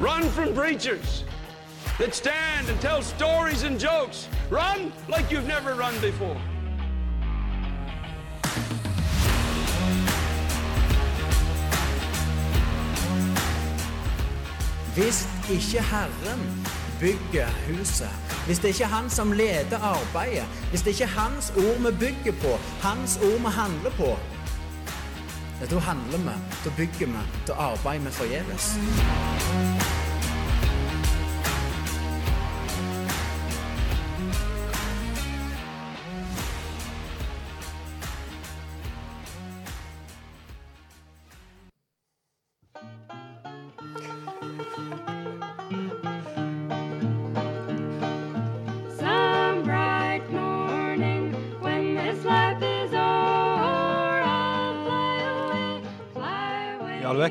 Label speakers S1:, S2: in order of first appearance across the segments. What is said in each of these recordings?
S1: Run from preachers that stand and tell stories and jokes. Run like you've never run before.
S2: Hvis ikke Herren bygger huset, hvis det ikke er Han som leder arbeidet, hvis det ikke er Hans ord vi bygger på, Hans ord vi handler på, da handler vi, da bygger vi, da arbeider vi forgjeves.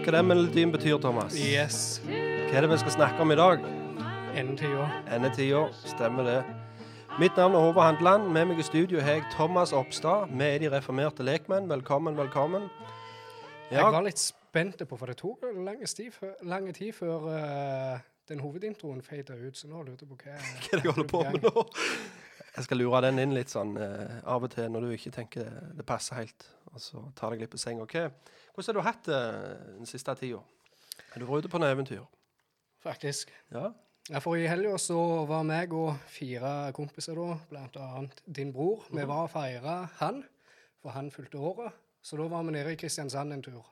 S3: Hva den melodien betyr, Thomas?
S4: Yes.
S3: Hva er det vi skal snakke om i dag?
S4: Endetida.
S3: Endetida, stemmer det. Mitt navn er Håvard Handeland. Med meg i studio har jeg Thomas Oppstad. Vi er de reformerte lekmenn. Velkommen, velkommen. Ja,
S4: Jeg var litt spent på, for det tok lang tid, tid før uh, den hovedintroen feida ut, så nå lurer jeg på hva
S3: hva er det jeg holder på med nå? Jeg skal lure den inn litt sånn uh, av og til når du ikke tenker det passer helt. Og så tar deg litt på senga. Okay. Hvordan har du hatt det den siste tida? Har du vært ute på noen eventyr?
S4: Faktisk.
S3: Ja?
S4: Ja, for I helga så var meg og fire kompiser, da, annet din bror, vi var og feira han, for han fylte året. Så da var vi nede i Kristiansand en tur.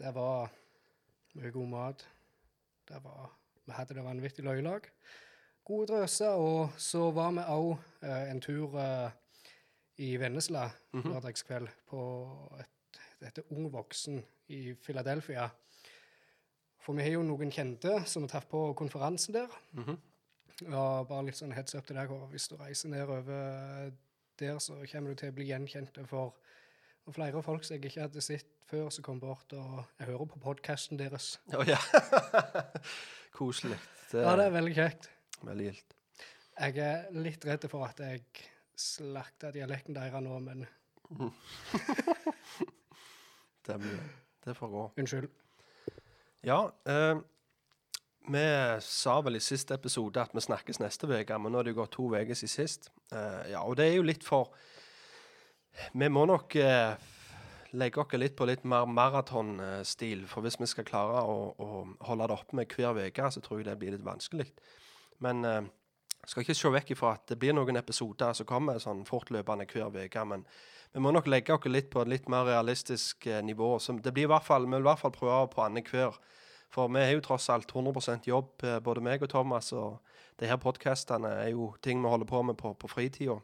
S4: Det var mye god mat. Det var, vi hadde det vanvittig løylag. Gode drøser. Og så var vi òg eh, en tur eh, i Vennesla lørdagskveld på et, det Ung voksen i Philadelphia. For vi har jo noen kjente som vi traff på konferansen der. Og bare litt sånn heads up til deg, og Hvis du reiser nedover der, så kommer du til å bli gjenkjent for og flere folk som jeg ikke hadde sett før, som kom bort og jeg hører på podkasten deres.
S3: Oh, ja. Koselig. Det
S4: Ja, det
S3: er
S4: veldig kjekt.
S3: veldig gildt.
S4: Jeg er litt redd for at jeg slakter dialekten deres nå, men
S3: Det, blir- det får gå.
S4: unnskyld.
S3: Ja, eh, vi sa vel i siste episode at vi snakkes neste uke, men nå har det jo gått to uker siden sist. Eh, ja, og det er jo litt for Vi må nok eh, legge oss litt på litt mer maratonstil. For hvis vi skal klare å, å holde det oppe med hver uke, så tror jeg det blir litt vanskelig. Men eh, skal ikke se vekk ifra at det blir noen episoder som kommer sånn fortløpende hver uke. Men vi må nok legge oss litt på et litt mer realistisk eh, nivå. Så det blir i hvert fall, vi vil i hvert fall prøve på annenhver. For vi har jo tross alt 100% jobb, eh, både meg og Thomas. Og de her podkastene er jo ting vi holder på med på, på fritida.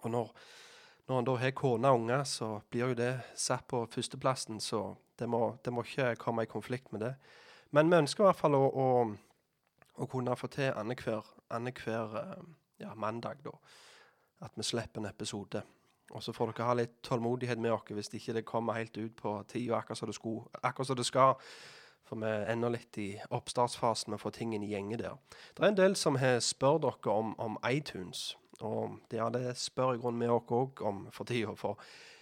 S3: Og når, når en da har kone og unger, så blir jo det satt på førsteplassen. Så det må, det må ikke komme i konflikt med det. Men vi ønsker i hvert fall å, å, å kunne få til annenhver annenhver, eh, ja, mandag, da. At vi slipper en episode. Og så får dere ha litt tålmodighet med oss hvis ikke det kommer helt ut på tida akkurat akkurat som det skal. For vi er ennå litt i oppstartsfasen med å få tingene i gjenge der. Det er en del som har spør dere om, om iTunes. Og det, ja, det spør i grunnen vi òg om for tida. For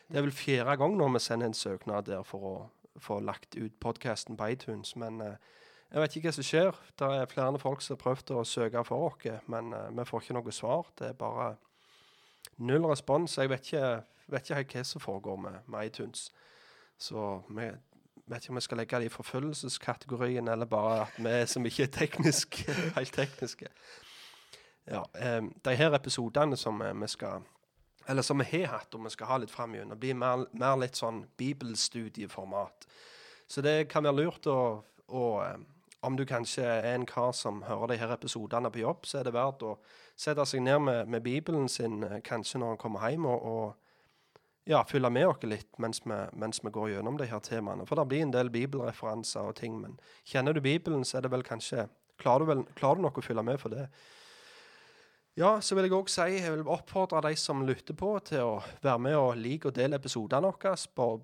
S3: det er vel fjerde gang når vi sender en søknad der for å få lagt ut podkasten på iTunes. Men eh, jeg vet ikke hva som skjer. Det er flere folk som har prøvd å søke for oss, men uh, vi får ikke noe svar. Det er bare null respons. Jeg vet ikke, vet ikke hva som foregår med, med iTunes. Så vi vet ikke om vi skal legge det i forfølgelseskategorien, eller bare at vi som ikke er teknisk, helt tekniske. Ja, um, de her episodene som eh, vi skal eller som vi har hatt, og vi skal ha litt fram igjen, blir mer, mer litt sånn bibelstudieformat. Så det kan være lurt å, å Om du kanskje er en kar som hører de her episodene på jobb, så er det verdt å sette seg ned med, med Bibelen sin eh, kanskje når han kommer hjem, og, og ja, følge med oss litt mens vi, mens vi går gjennom de her temaene. For det blir en del bibelreferanser og ting, men kjenner du Bibelen, så er det vel kanskje Klarer du, vel, klarer du nok å følge med for det? Ja, så vil jeg òg si jeg vil oppfordre de som lytter på, til å være med og like og dele episodene våre.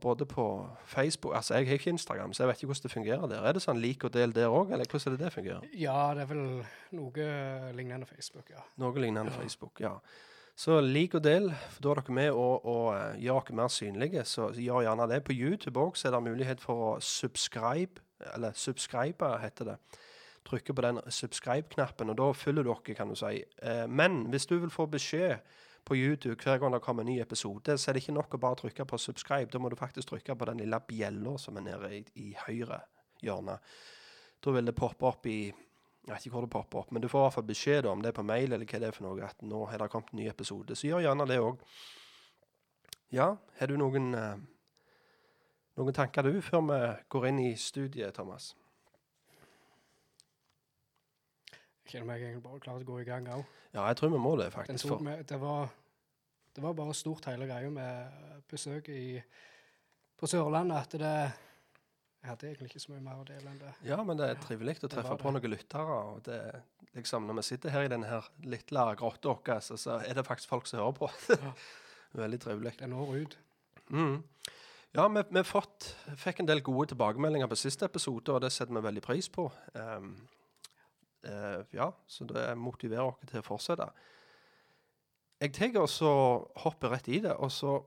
S3: Både på Facebook Altså, jeg har ikke Instagram, så jeg vet ikke hvordan det fungerer der. Er det sånn lik og del der òg, eller hvordan er det det fungerer?
S4: Ja, det er vel noe lignende Facebook, ja.
S3: Noe lignende Facebook, ja. Så lik og del, for da er dere med og, og gjør dere mer synlige. Så gjør gjerne det. På YouTube òg er det mulighet for å subscribe, eller subscribe heter det. Trykke på den subscribe-knappen, og da følger dere, kan du si. Eh, men hvis du vil få beskjed på YouTube hver gang det kommer en ny episode, så er det ikke nok å bare trykke på subscribe. Da må du faktisk trykke på den lille bjella som er nede i, i høyre hjørne. Da vil det poppe opp i jeg vet ikke hvor det popper opp, men du får i hvert fall beskjed om det på mail eller hva det er for noe, at nå har det kommet en ny episode. Så gjør gjerne det òg. Ja, har du noen, eh, noen tanker du før vi går inn i studiet, Thomas?
S4: Jeg kjenner meg egentlig bare klar til å gå i gang òg.
S3: Ja, jeg tror vi må det, faktisk. For,
S4: med, det, var, det var bare stort hele greia med besøk i, på Sørlandet at det Jeg hadde egentlig ikke så mye mer å dele enn det.
S3: ja, men det er trivelig å treffe på noen lyttere. og det, liksom, Når vi sitter her i denne her lille grotta vår, så, så er det faktisk folk som hører på. Veldig trivelig.
S4: Det når ut.
S3: Mm. Ja, vi, vi fått, fikk en del gode tilbakemeldinger på siste episode, og det setter vi veldig pris på. Eh, ja, så det motiverer oss til å fortsette. Jeg tenker også hopper hoppe rett i det, og så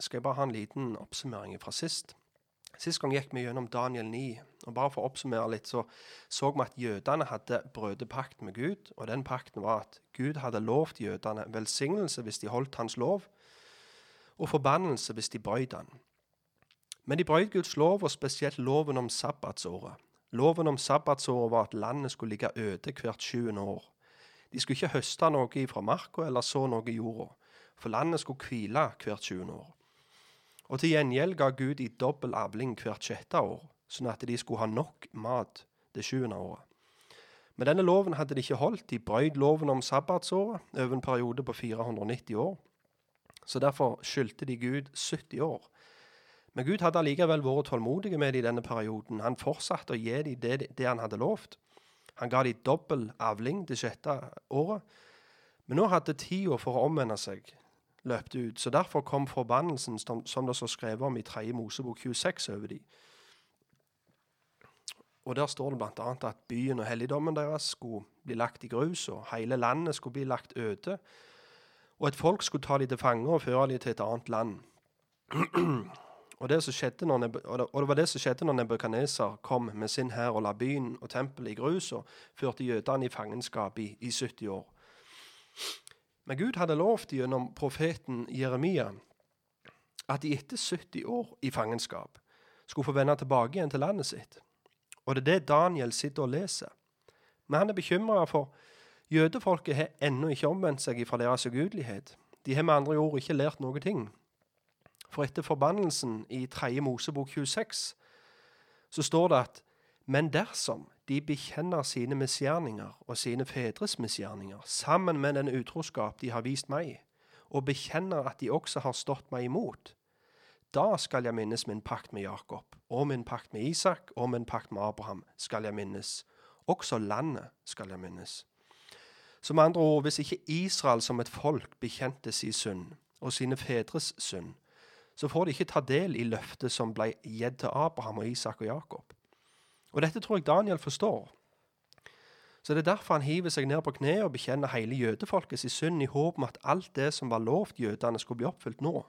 S3: skal jeg bare ha en liten oppsummering fra sist. Sist gang gikk vi gjennom Daniel 9, og bare for å oppsummere litt, så så vi at jødene hadde brutt pakt med Gud, og den pakten var at Gud hadde lovt jødene velsignelse hvis de holdt hans lov, og forbannelse hvis de brøt den. Men de brøt Guds lov, og spesielt loven om sabbatsåret. Loven om sabbatsåret var at landet skulle ligge øde hvert sjuende år. De skulle ikke høste noe fra marka eller så noe i jorda, for landet skulle hvile hvert sjuende år. Og til gjengjeld ga Gud i dobbel avling hvert sjette år, sånn at de skulle ha nok mat det sjuende året. Men denne loven hadde de ikke holdt. De brøt loven om sabbatsåret over en periode på 490 år. Så derfor skyldte de Gud 70 år. Men Gud hadde allikevel vært tålmodig med dem i denne perioden. Han fortsatte å gi dem det, det han hadde lovt. Han ga dem dobbel avling det sjette året. Men nå hadde tida for å omvende seg løpt ut, så derfor kom forbannelsen som, det står skrevet om i 3. Mosebok 26 over dem. Og der står det bl.a. at byen og helligdommen deres skulle bli lagt i grus, og hele landet skulle bli lagt øde. Og et folk skulle ta dem til fange og føre dem til et annet land. Og, det og, det, var det som skjedde når Nebukadneser kom med sin hær og la byen og tempelet i grus og førte jødene i fangenskap i, i 70 år. Men Gud hadde lovt gjennom profeten Jeremia at de etter 70 år i fangenskap skulle få vende tilbake igjen til landet sitt. Og det er det Daniel sitter og leser. Men han er bekymra for jødefolket har ennå ikke omvendt seg fra deres ugudelighet. De har med andre ord ikke lært noe ting. For etter forbannelsen i 3. Mosebok 26 så står det at men dersom de bekjenner sine misgjerninger og sine fedres misgjerninger sammen med den utroskap de har vist meg, og bekjenner at de også har stått meg imot, da skal jeg minnes min pakt med Jakob, og min pakt med Isak, og min pakt med Abraham skal jeg minnes. Også landet skal jeg minnes. Som andre ord, hvis ikke Israel som et folk bekjente sin synd, og sine fedres synd, så får de ikke ta del i løftet som ble gitt til Abraham og Isak og Jakob. Og dette tror jeg Daniel forstår. Så det er derfor han hiver seg ned på kne og bekjenner hele jødefolket sin synd i håp om at alt det som var lovt jødene, skulle bli oppfylt nå.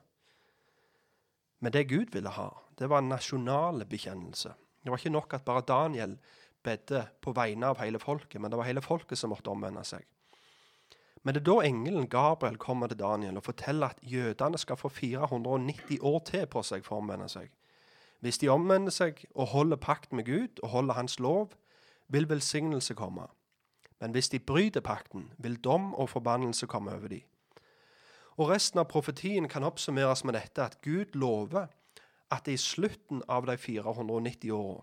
S3: Men det Gud ville ha, det var en nasjonal bekjennelse. Det var ikke nok at bare Daniel bedde på vegne av hele folket, men det var hele folket som måtte omvende seg. Men det er da engelen Gabriel kommer til Daniel og forteller at jødene skal få 490 år til på seg for å omvende seg. Hvis de omvender seg og holder pakt med Gud og holder Hans lov, vil velsignelse komme. Men hvis de bryter pakten, vil dom og forbannelse komme over dem. Og resten av profetien kan oppsummeres med dette at Gud lover at det i slutten av de 490 åra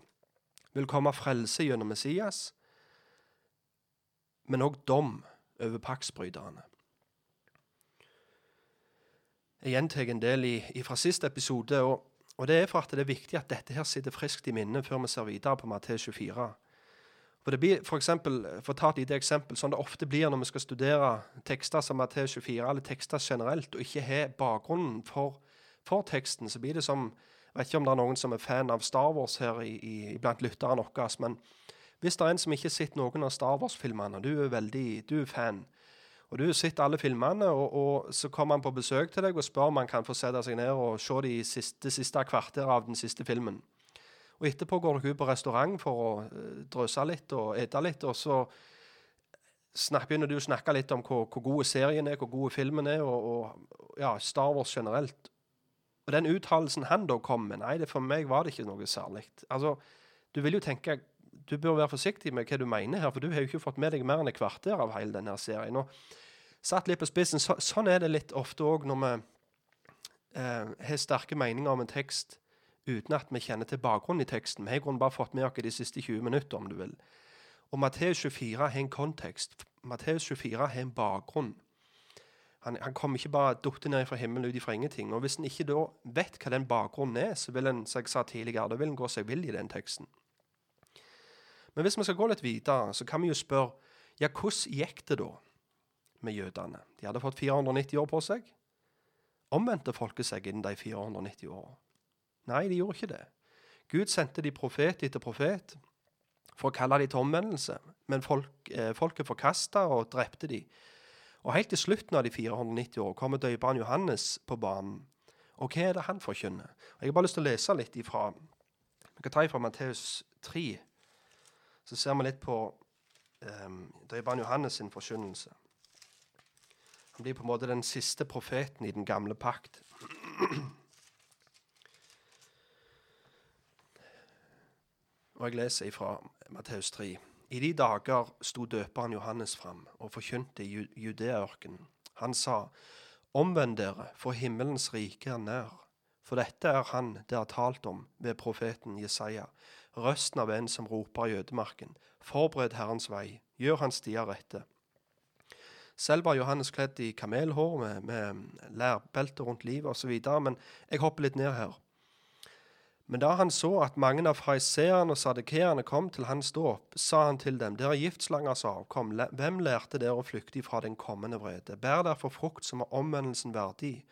S3: vil komme frelse gjennom Messias, men òg dom over paktsbryterne. Jeg gjentar en del i, fra sist episode, og, og det er for at det er viktig at dette her sitter friskt i minnet før vi ser videre på Matteus 24. For det blir for eksempel, for ta et lite eksempel, sånn det ofte blir når vi skal studere tekster som Matteus 24, eller tekster generelt, og ikke har bakgrunnen for, for teksten, så blir det som Jeg vet ikke om det er noen som er fan av Star Wars her i, i, blant lytterne våre, men hvis det er en som ikke har sett noen av Star Wars-filmene, du er veldig, du er fan, og du har sett alle filmene, og, og, så kommer han på besøk til deg og spør om han kan få sette seg ned og se de siste, det siste kvarteret av den siste filmen. Og etterpå går dere ut på restaurant for å eh, drøse litt og ete litt, og så begynner du å snakke litt om hvor, hvor gode serien er, hvor gode filmen er, og, og ja, Star Wars generelt. Og den uttalelsen han da kom med, nei, for meg var det ikke noe særlig. Altså, du vil jo tenke du bør være forsiktig med hva du mener her, for du har jo ikke fått med deg mer enn et kvarter av hele denne serien. Og satt litt på spissen, så, Sånn er det litt ofte òg når vi eh, har sterke meninger om en tekst uten at vi kjenner til bakgrunnen i teksten. Vi har bare fått med oss de siste 20 minutter, om du vil. Og Matteus 24 har en kontekst. Matteus 24 har en bakgrunn. Han, han kommer ikke bare datt ned fra himmelen ut ifra ingenting. Og Hvis en ikke da vet hva den bakgrunnen er, så vil en som jeg sa tidligere, da vil en gå seg vill i den teksten. Men hvis vi skal gå litt videre, så kan vi jo spørre ja, hvordan gikk det da med jødene? De hadde fått 490 år på seg. Omvendte folket seg innen de 490 åra? Nei, de gjorde ikke det. Gud sendte de profet etter profet for å kalle de til omvendelse, men folk, eh, folket forkasta og drepte de. Og Helt til slutten av de 490 år kommer døperen Johannes på banen. Og hva er det han forkynner? Jeg har bare lyst til å lese litt ifra Vi kan ta ifra Matteus 3. Så ser vi litt på um, døperen Johannes sin forkynnelse. Han blir på en måte den siste profeten i den gamle pakt. Og jeg leser ifra Matteus 3. I de dager sto døperen Johannes fram og forkynte i Ju- Judeaørkenen. Han sa, Omvend dere, for himmelens rike er nær. For dette er han det er talt om ved profeten Jesaja, røsten av en som roper i ødemarken. Forbered Herrens vei, gjør hans stier rette. Selv var Johannes kledd i kamelhår med, med lærbelte rundt livet osv., men jeg hopper litt ned her. Men da han så at mange av fariseerne og sadukeerne kom til hans dåp, sa han til dem, dere giftslangers avkom, hvem lærte dere å flykte fra den kommende vrede? Bær derfor frukt som er omvendelsen verdig.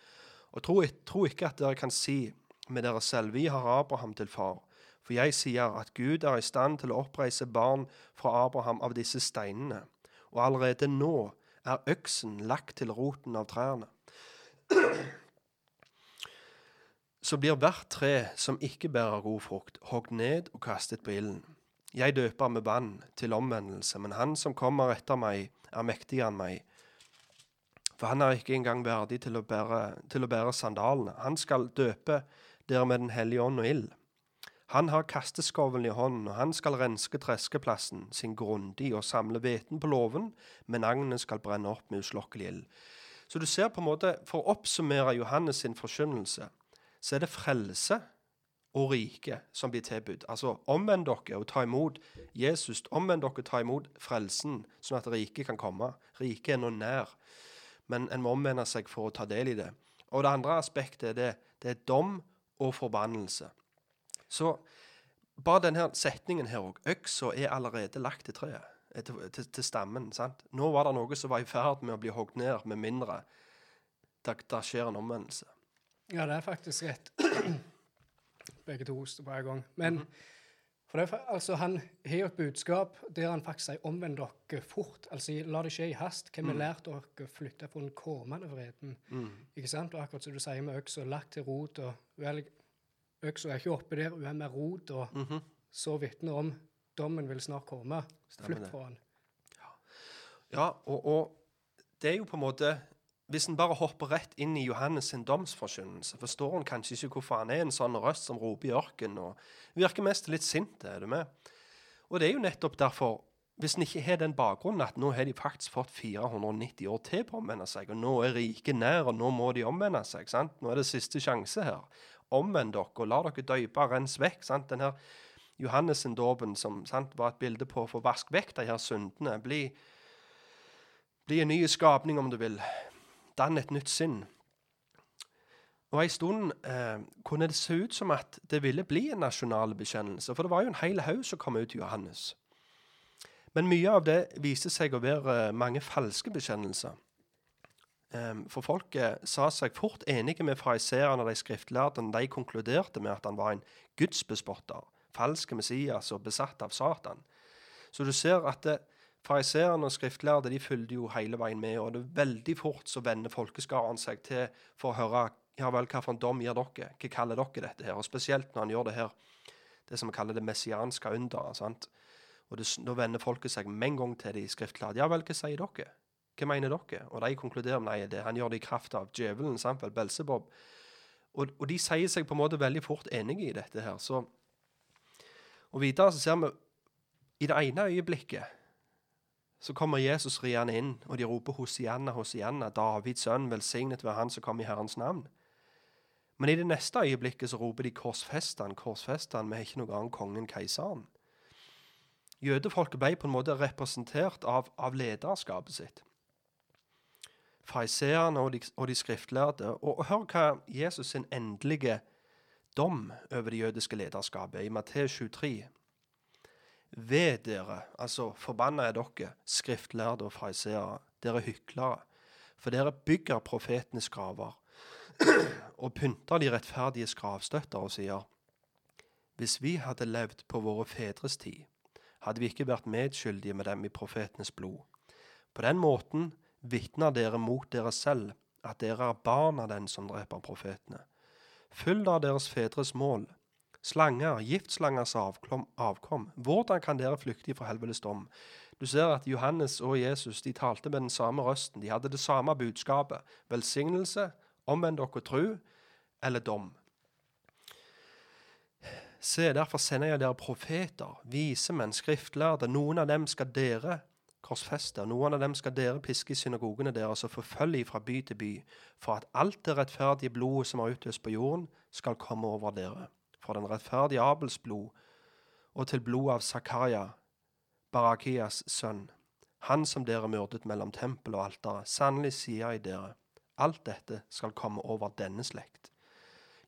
S3: Og tro, tro ikke at dere kan si med dere selv, vi har Abraham til far. For jeg sier at Gud er i stand til å oppreise barn fra Abraham av disse steinene. Og allerede nå er øksen lagt til roten av trærne. Så blir hvert tre som ikke bærer god frukt, hogd ned og kastet på ilden. Jeg døper med vann til omvendelse, men han som kommer etter meg, er mektigere enn meg. For han er ikke engang verdig til å bære, til å bære sandalene. Han skal døpe dere med Den hellige ånd og ild. Han har kasteskovlen i hånden, og han skal renske treskeplassen sin grundig og samle hveten på låven, men agnet skal brenne opp med uslokkelig ild. Så du ser på en måte, For å oppsummere Johannes sin forkynnelse, så er det frelse og rike som blir tilbudt. Altså omvend dere og ta imot Jesus. Omvend dere og ta imot frelsen, sånn at riket kan komme. Riket er nå nær, men en må omvende seg for å ta del i det. Og det andre aspektet er det, det er dom og forbannelse. Så bare denne setningen her òg. Øksa er allerede lagt til treet, eh, til, til, til stammen. sant? Nå var det noe som var i ferd med å bli hogd ned, med mindre det, det skjer en omvendelse.
S4: Ja, det er faktisk rett. Begge to hoster på en gang. Men for det, altså, han har jo et budskap der han faktisk sier 'omvend dere fort'. Altså, la det skje i hast. Hva vi lært dere å flytte på den kommende vreden. Ikke sant? Og akkurat som du sier med øksa, lagt til rot og vel, Øksa er ikke oppe der, hun er med rot, og så vitner om dommen vil snart komme. Flytt fra han.
S3: Ja, og, og det er jo på en måte hvis en bare hopper rett inn i Johannes sin domsforkynnelse, forstår en kanskje ikke hvorfor han er en sånn røst som roper i ørkenen og virker mest litt sint. Er du med? Og det er jo nettopp derfor, hvis en ikke har den bakgrunnen at nå har de faktisk fått 490 år til på å omvende seg, og nå er riket nær, og nå må de omvende seg. sant? Nå er det siste sjanse her. Omvend dere, og la dere døype, rens vekk. sant? Den her Johannes sin dåpen som sant, var et bilde på å få vaske vekk de her syndene. Bli, bli en ny skapning, om du vil. Dann et nytt sinn. Og En stund eh, kunne det se ut som at det ville bli en nasjonal bekjennelse. For det var jo en hel haug som kom ut i Johannes. Men mye av det viste seg å være eh, mange falske bekjennelser. Eh, for folket sa seg fort enige med fariseerne og de skriftlærde de konkluderte med at han var en gudsbespotter, falsk Messias og besatt av Satan. Så du ser at det, Fariseerne og skriftlærde de fulgte jo hele veien med, og det er veldig fort så vender folkeskaren seg til for å høre ja vel, hva for en dom gir dere? Hva kaller dere dette her? Og spesielt når han gjør det her, det som vi kaller det messianske underet. sant? Og det, vender folket seg med en gang til de skriftlærde. Ja vel, hva sier dere? Hva mener dere? Og de konkluderer nei, det, han gjør det i kraft av djevelen, vel, Belsebob. Og, og de sier seg på en måte veldig fort enige i dette her. Så, og videre så ser vi i det ene øyeblikket så kommer Jesus riende inn, og de roper Hosianna, Hosianna, Davids sønn, velsignet være han som kom i Herrens navn. Men i det neste øyeblikket så roper de korsfest han, korsfest vi har ikke noe annet kongen, keiseren. Jødefolket ble på en måte representert av, av lederskapet sitt. Fariseerne og, og de skriftlærde. Og, og hør hva Jesus sin endelige dom over det jødiske lederskapet er i Matteus 23. Ved dere, altså forbanna er dere, skriftlærde og fariseere, dere hyklere, for dere bygger profetenes graver og pynter de rettferdiges gravstøtter og sier:" Hvis vi hadde levd på våre fedres tid, hadde vi ikke vært medskyldige med dem i profetenes blod. På den måten vitner dere mot dere selv at dere er barn av den som dreper profetene. Følg da deres fedres mål. Slanger, giftslangers avkom. Hvordan kan dere flykte fra helvetes dom? Du ser at Johannes og Jesus de talte med den samme røsten. De hadde det samme budskapet. Velsignelse, omvend dere tru, eller dom. Se, derfor sender jeg dere profeter, vise menn, skriftlærde. Noen av dem skal dere korsfeste, og noen av dem skal dere piske i synagogene deres og forfølge fra by til by, for at alt det rettferdige blodet som er utøst på jorden, skal komme over dere. For den rettferdige Abels blod, og til blodet av Zakaria, Barakias sønn, han som dere myrdet mellom tempel og alteret. Sannelig sier jeg dere, alt dette skal komme over denne slekt.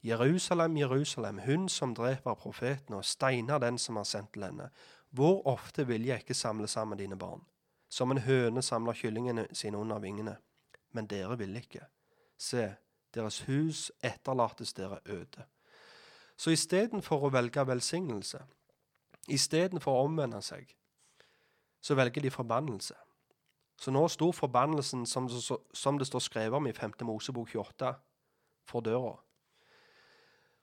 S3: Jerusalem, Jerusalem, hun som dreper profeten og steiner den som har sendt til henne. Hvor ofte vil jeg ikke samle sammen dine barn? Som en høne samler kyllingene sine under vingene. Men dere vil ikke. Se, deres hus etterlates dere øde. Så istedenfor å velge velsignelse, istedenfor å omvende seg, så velger de forbannelse. Så nå sto forbannelsen, som det står skrevet om i 5. Mosebok 28, for døra.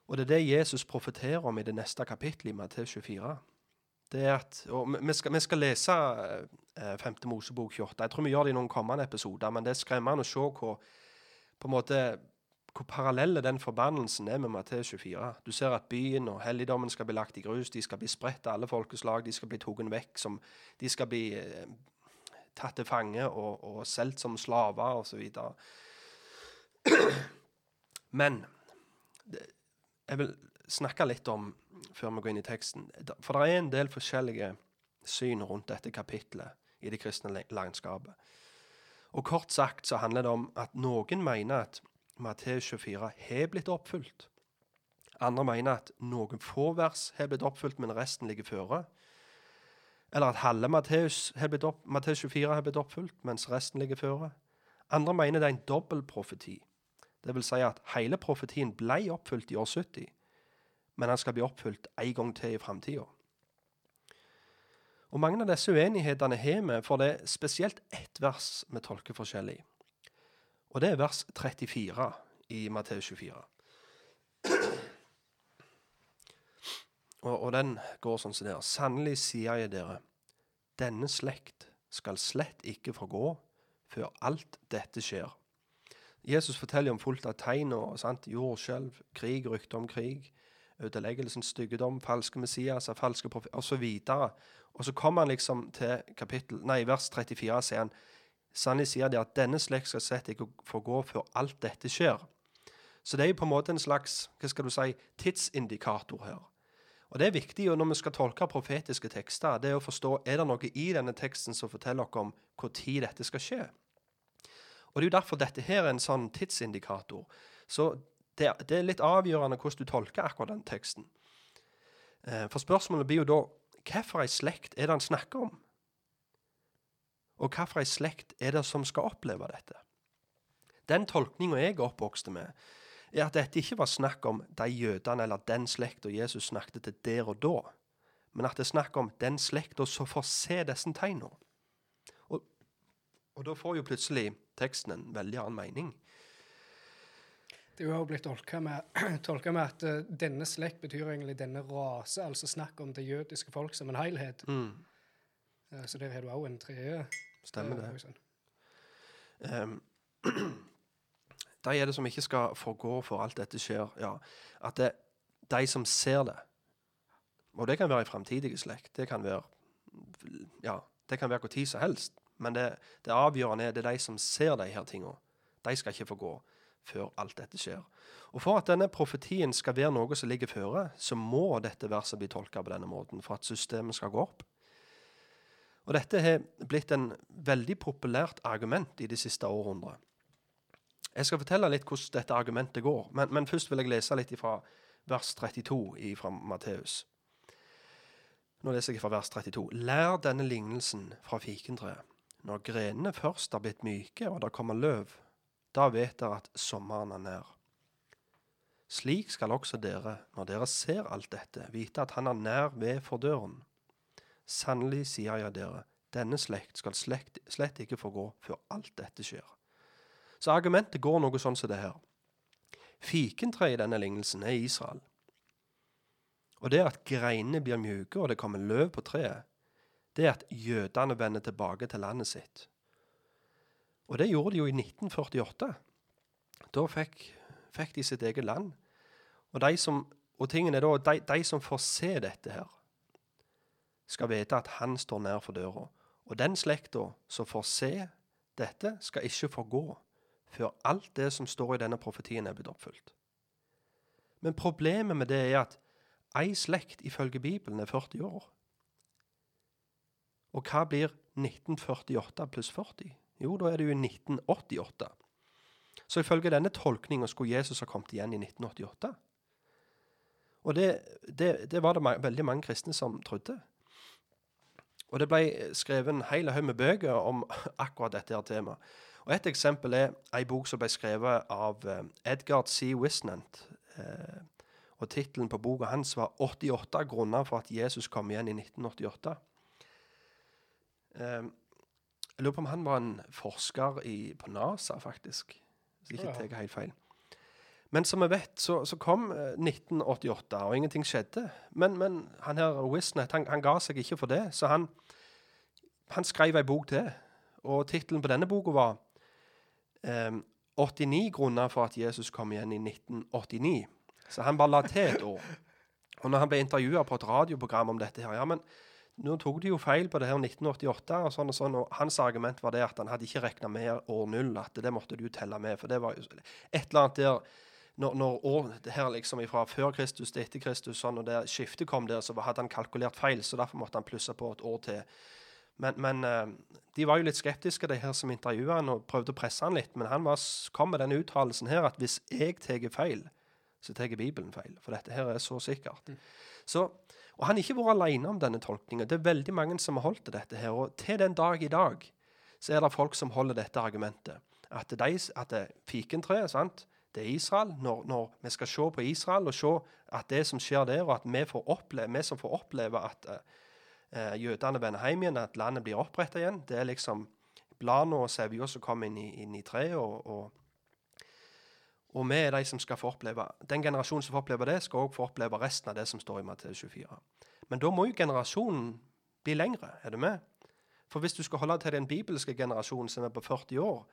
S3: Og det er det Jesus profeterer om i det neste kapittelet i Matteus 24. Det er at, vi- skal, vi skal lese eh, 5. Mosebok 28. Jeg tror vi gjør det i noen kommende episoder, men det er skremmende å se hvor, på en måte, hvor parallelle den forbannelsen er med Matteus 24. Du ser at byen og helligdommen skal bli lagt i grus, de skal bli spredt av alle folkeslag, de skal bli tatt vekk, som, de skal bli eh, tatt til fange og, og solgt som slaver osv. Men det, jeg vil snakke litt om, før vi går inn i teksten For det er en del forskjellige syn rundt dette kapitlet i det kristne landskapet. Og kort sagt så handler det om at noen mener at Matteus 24 har blitt oppfylt. Andre mener at noen få vers har blitt oppfylt, men resten ligger føre. Eller at halve Matteus opp, Matteus 24 har blitt oppfylt, mens resten ligger føre. Andre mener det er en dobbel profeti. Det vil si at hele profetien ble oppfylt i år 70, men han skal bli oppfylt en gang til i framtida. Og mange av disse uenighetene har vi, for det er spesielt ett vers vi tolker forskjellig. Og det er vers 34 i Matteus 24. Og, og den går sånn som det er. Sannelig sier jeg dere, denne slekt skal slett ikke forgå før alt dette skjer. Jesus forteller om fullt av tegn og jordskjelv, krig, rykter om krig, ødeleggelsens styggedom, falske Messias, falske profeter osv. Og så kommer han liksom til kapittel, nei, vers 34 sier han Sannelig sier de at denne slekt skal slett ikke få gå før alt dette skjer. Så det er jo på en måte en slags hva skal du si, tidsindikator her. Og Det er viktig jo når vi skal tolke profetiske tekster, det er å forstå er det noe i denne teksten som forteller oss om når dette skal skje. Og Det er jo derfor dette her er en sånn tidsindikator. Så det, det er litt avgjørende hvordan du tolker akkurat den teksten. Eh, For spørsmålet blir jo da hvilken slekt er det han snakker om? Og hvilken slekt er det som skal oppleve dette? Den tolkninga jeg oppvokste med, er at dette ikke var snakk om de jødene eller den slekta Jesus snakket til der og da, men at det er snakk om den slekta som får se disse tegnene. Og, og da får jo plutselig teksten en veldig annen mening.
S4: Det er jo blitt tolka med, med at eh, denne slekt betyr egentlig denne rase, altså snakk om det jødiske folk som en helhet.
S3: Mm,
S4: Eh, så der har du òg en tredje.
S3: stemmer
S4: eh,
S3: det.
S4: horisont.
S3: Um, de er det som ikke skal forgå for alt dette skjer. Ja, at det, de som ser det Og det kan være i framtidige slekt. Det kan være ja, det kan være hvor tid som helst. Men det, det avgjørende er det er de som ser de her tingene. De skal ikke få gå før alt dette skjer. Og For at denne profetien skal være noe som ligger føre, så må dette verset bli tolka på denne måten for at systemet skal gå opp. Og Dette har blitt en veldig populært argument i de siste århundrene. Jeg skal fortelle litt hvordan dette argumentet går, men, men først vil jeg lese litt fra vers 32 fra Matteus. Nå leser jeg fra vers 32. Lær denne lignelsen fra fikentreet. Når grenene først har blitt myke og det kommer løv, da vet dere at sommeren er nær. Slik skal også dere, når dere ser alt dette, vite at han er nær ved for døren. Sannelig sier jeg dere, denne slekt skal slekt, slett ikke få gå før alt dette skjer. Så argumentet går noe sånn som det her. Fikentreet i denne lignelsen er Israel. Og det at greinene blir mjuke og det kommer løv på treet, det er at jødene vender tilbake til landet sitt. Og det gjorde de jo i 1948. Da fikk, fikk de sitt eget land. Og, de som, og tingen er da, de, de som får se dette her, skal vite at han står nær for døra. Og den slekta som får se dette, skal ikke forgå før alt det som står i denne profetien, er blitt oppfylt. Men problemet med det er at ei slekt ifølge Bibelen er 40 år. Og hva blir 1948 pluss 40? Jo, da er det jo i 1988. Så ifølge denne tolkninga skulle Jesus ha kommet igjen i 1988. Og det, det, det var det veldig mange kristne som trodde. Og det ble skrevet en hel haug med bøker om akkurat dette her temaet. Og Et eksempel er ei bok som ble skrevet av eh, Edgard C. Wisnant. Eh, og Tittelen på boka hans var 88 grunner for at Jesus kom igjen i 1988. Eh, jeg lurer på om han var en forsker i, på NASA, faktisk. Hvis ikke
S4: Ja.
S3: tar jeg helt feil. Men som vi vet, så, så kom eh, 1988, og ingenting skjedde. Men, men han her Wisnet han, han ga seg ikke for det, så han, han skrev ei bok til. Og tittelen på denne boka var um, 89 grunner for at Jesus kom igjen i 1989. Så han bare la til et år. Og når han ble intervjua på et radioprogram om dette her, ja, men nå tok de jo feil på det her 1988 og sånn og sånn, og hans argument var det at han hadde ikke regna med år null, at det måtte du telle med, for det var jo et eller annet der når, når år, det her liksom fra før Kristus til etter Kristus, sånn, og det skiftet kom der, så hadde han kalkulert feil, så derfor måtte han plusse på et år til. Men, men eh, de var jo litt skeptiske, de her som intervjua han, og prøvde å presse han litt. Men han var, kom med den uttalelsen her at hvis jeg tar feil, så tar Bibelen feil. For dette her er så sikkert. Så, og han har ikke vært alene om denne tolkninga. Det er veldig mange som har holdt dette her. Og til den dag i dag så er det folk som holder dette argumentet. At, de, at fikentreet, sant, det er Israel. Når, når vi skal se på Israel og se at det som skjer der, og at vi, får oppleve, vi som får oppleve at uh, jødene vender hjem igjen, at landet blir oppretta igjen, det er liksom bladene og sevja som kommer inn i, inn i treet. og og vi er de som skal få oppleve Den generasjonen som får oppleve det, skal også få oppleve resten av det som står i Matteus 24. Men da må jo generasjonen bli lengre. Er du med? For hvis du skal holde til den bibelske generasjonen som er på 40 år,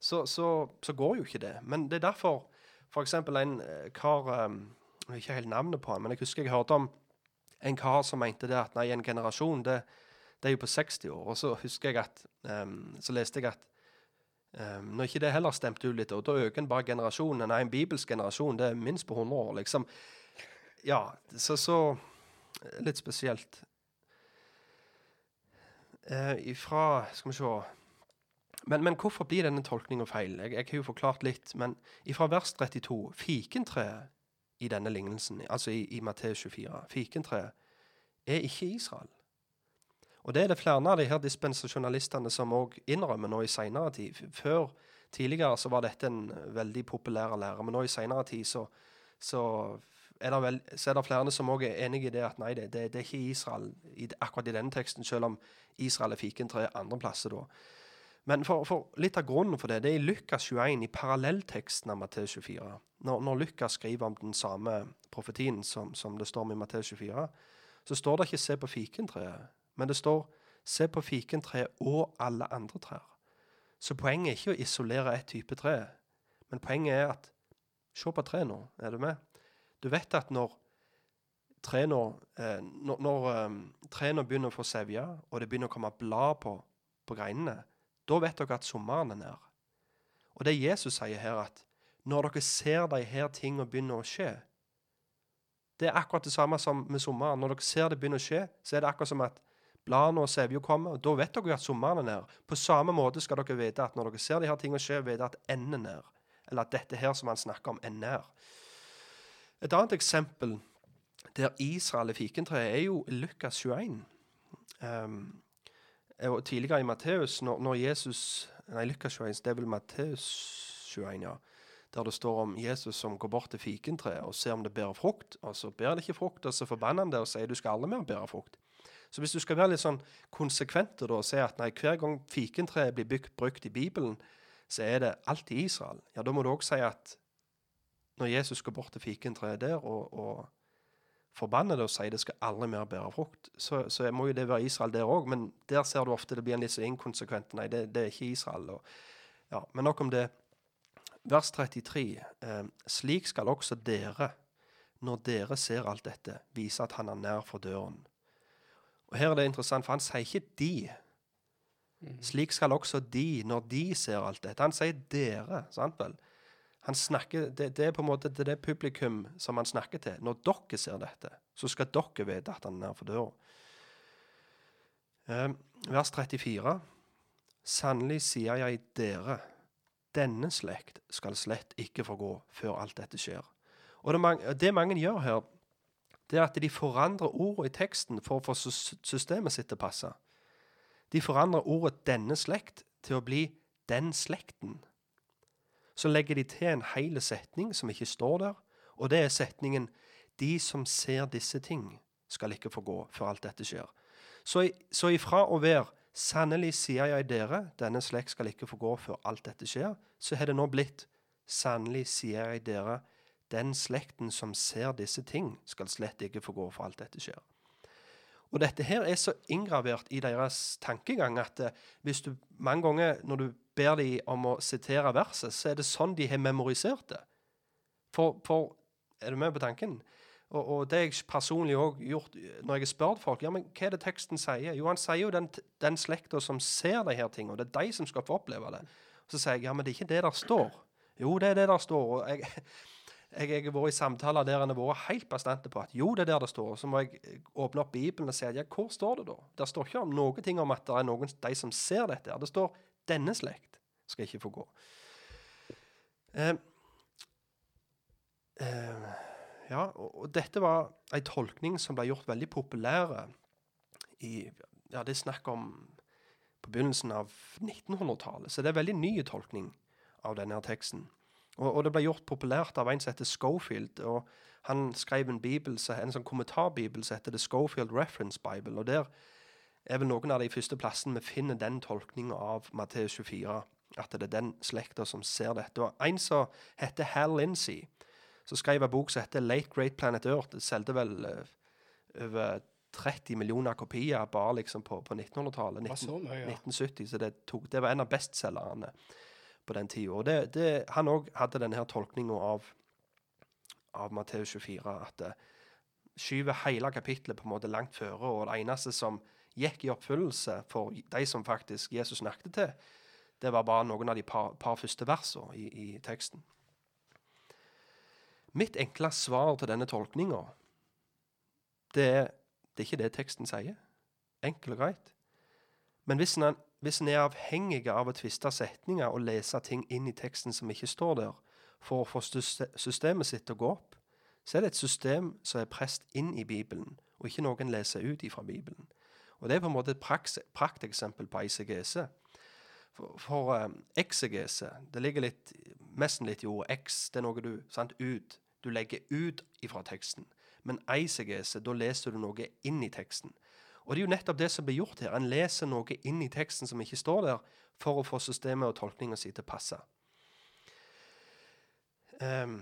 S3: så, så, så går jo ikke det. Men det er derfor f.eks. en eh, kar eh, Jeg har ikke helt navnet på han, men jeg husker jeg hørte om en kar som mente det at nei, en generasjon, det, det er jo på 60 år. Og så husker jeg at um, Så leste jeg at em, når ikke det heller stemte ut litt, og da øker en bare generasjonen. Nei, en bibelsk generasjon, det er minst på 100 år, liksom. Ja, så, så Litt spesielt. Uh, ifra Skal vi se men, men hvorfor blir denne tolkninga feil? Jeg, jeg har jo forklart litt. Men ifra vers 32 Fikentreet i denne lignelsen, altså i, i Matteus 24, fikentreet er ikke Israel. Og det er det flere av de her dispensasjonalistene som òg innrømmer nå i seinere tid. Før Tidligere så var dette en veldig populær lære, men nå i seinere tid så, så, er vel, så er det flere som òg er enig i det at nei, det, det, det er ikke Israel i, akkurat i denne teksten, selv om Israel er fikentre andre plasser da. Men for, for litt av grunnen for det, det er i Lukas 21, i parallellteksten av Matteus 24. Når, når Lukas skriver om den samme profetien som, som det står om i Matteus 24, så står det ikke 'se på fikentreet', men det står 'se på fikentreet og alle andre trær'. Så poenget er ikke å isolere ett type tre, men poenget er at Se på treet nå, er du med? Du vet at når trærne eh, når, når eh, begynner å få sevje, og det begynner å komme blad på, på greinene, da vet dere at sommeren er nær. Og det Jesus sier her, at når dere ser de her tingene begynne å skje Det er akkurat det samme som med sommeren. Når dere ser det begynne å skje, så er det akkurat som at bladene og Sevjo kommer. Da vet dere at sommeren er nær. På samme måte skal dere vite at når dere ser de her tingene skje, vite at enden er nær. Eller at dette her som han snakker om, er nær. Et annet eksempel der Israel er fikentreet, er jo Lukas 21. Um, og tidligere i Matteus, når, når Jesus Nei, Lukas 21, det er vel Matteus 21, ja. Der det står om Jesus som går bort til fikentreet og ser om det bærer frukt. Og så bærer det ikke frukt, og så forbanner han det og sier du skal aldri mer bære frukt. Så hvis du skal være litt sånn konsekvent og si at nei, hver gang fikentreet blir bygd, brukt i Bibelen, så er det alltid Israel. Ja, da må du òg si at når Jesus går bort til fikentreet der og, og forbanner det og sier det skal aldri mer bære frukt, så, så må jo det være Israel der òg. Men der ser du ofte det blir en litt så inkonsekvent. Nei, det, det er ikke Israel. Og, ja, men nok om det. Vers 33. Eh, slik skal også dere, når dere ser alt dette, vise at han er nær for døren. Og Her er det interessant, for han sier ikke 'de'. Slik skal også de, når de ser alt dette. Han sier 'dere'. sant vel? Han snakker, det, det er på en måte det, det publikum som han snakker til. Når dere ser dette, så skal dere vite at han er nær for døra. Eh, vers 34. Sannelig sier jeg dere, denne slekt skal slett ikke forgå før alt dette skjer. Og det, mange, det mange gjør her, det er at de forandrer ordet i teksten for å få systemet sitt til å passe. De forandrer ordet 'denne slekt' til å bli 'den slekten'. Så legger de til en hel setning som ikke står der, og det er setningen 'De som ser disse ting, skal ikke forgå før alt dette skjer'. Så, så ifra å være 'Sannelig sier jeg dere, denne slekt skal ikke forgå før alt dette skjer', så har det nå blitt 'Sannelig sier jeg dere, den slekten som ser disse ting, skal slett ikke få gå for alt dette skjer'. Og dette her er så inngravert i deres tankegang at eh, hvis du mange ganger når du ber dem om å sitere verset, så er det sånn de har memorisert det. For, for Er du med på tanken? Og, og det jeg personlig òg gjort eh, når jeg har spurt folk ja, men hva er det teksten sier. Jo, han sier jo den, den slekta som ser de her tingene, det er de som skal få oppleve det. Så sier jeg ja, men det er ikke det der står. Jo, det er det der står. Og jeg, jeg, har vært i samtaler der en har vært helt bastante på at jo, det er der det står. Så må jeg eh, åpne opp Bibelen og si ja, hvor står det da? Det står ikke om noe ting om at det er noen de som ser dette. her. Det står 'denne slekt skal ikke få gå'. Eh, eh, ja, og, og dette var en tolkning som ble gjort veldig populære i Ja, det er snakk om på begynnelsen av 1900-tallet. Så det er en veldig ny tolkning av denne teksten. Og, og det ble gjort populært av en som heter Schofield. og Han skrev en bibel, en sånn kommentarbibel som heter The Schofield Reference Bible. og Der er vel noen av de første plassene vi finner den tolkninga av Matteus 24. At det er den slekta som ser dette. Og En som heter Hal Lindsey, som skrev en bok som heter Late Great Planet Earth. Det solgte vel eh, over 30 millioner kopier bare liksom på, på 1900-tallet.
S4: var så mye, ja.
S3: 1970, så det, tok, det var en av bestselgerne. På den tida. Han òg hadde denne her tolkninga av, av Matteus 24, at det skyver hele kapittelet på en måte langt føre, og det eneste som gikk i oppfyllelse for de som faktisk Jesus snakket til, det var bare noen av de par, par første versene i, i teksten. Mitt enkle svar til denne tolkninga, det, det er ikke det teksten sier. Enkelt og greit. Men hvis en, hvis en er avhengig av å tviste setninger og lese ting inn i teksten som ikke står der, for å få systemet sitt til å gå opp, så er det et system som er prest inn i Bibelen, og ikke noen leser ut ifra Bibelen. Og Det er på en måte et prakteksempel på eisegese. For, for um, eksegese det ligger litt, nesten litt i ordet eks. Det er noe du sant, ut. Du legger ut ifra teksten. Men eisegese, da leser du noe inn i teksten. Og det er jo nettopp det som blir gjort her. En leser noe inn i teksten som ikke står der, for å få systemet og tolkninga si til å passe. Um,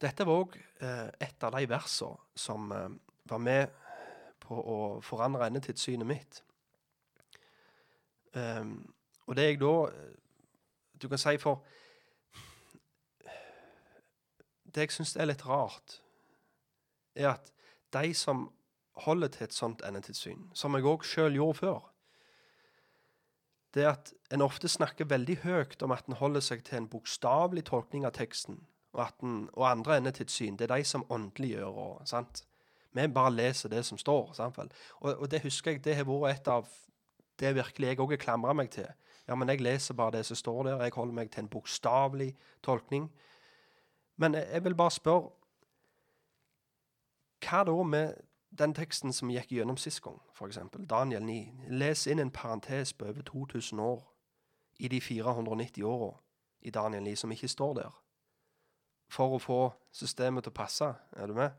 S3: dette var òg et av de versene som uh, var med på å forandre endetidssynet mitt. Um, og det jeg da eh, Du kan si for Det jeg syns er litt rart, er at de som holder til et sånt endetidssyn, som jeg òg sjøl gjorde før, det er at en ofte snakker veldig høyt om at en holder seg til en bokstavelig tolkning av teksten, og, at en, og andre endetidssyn, det er de som åndeliggjør og sant? Vi bare leser det som står. Sant? Og, og det husker jeg, det har vært et av det virkelig jeg òg har klamra meg til. Ja, men jeg leser bare det som står der, jeg holder meg til en bokstavelig tolkning. Men jeg vil bare spørre Hva da med den teksten som gikk gjennom sist gang, f.eks. Daniel 9. Les inn en parentes på over 2000 år i de 490 åra i Daniel 9 som ikke står der, for å få systemet til å passe. Er du med?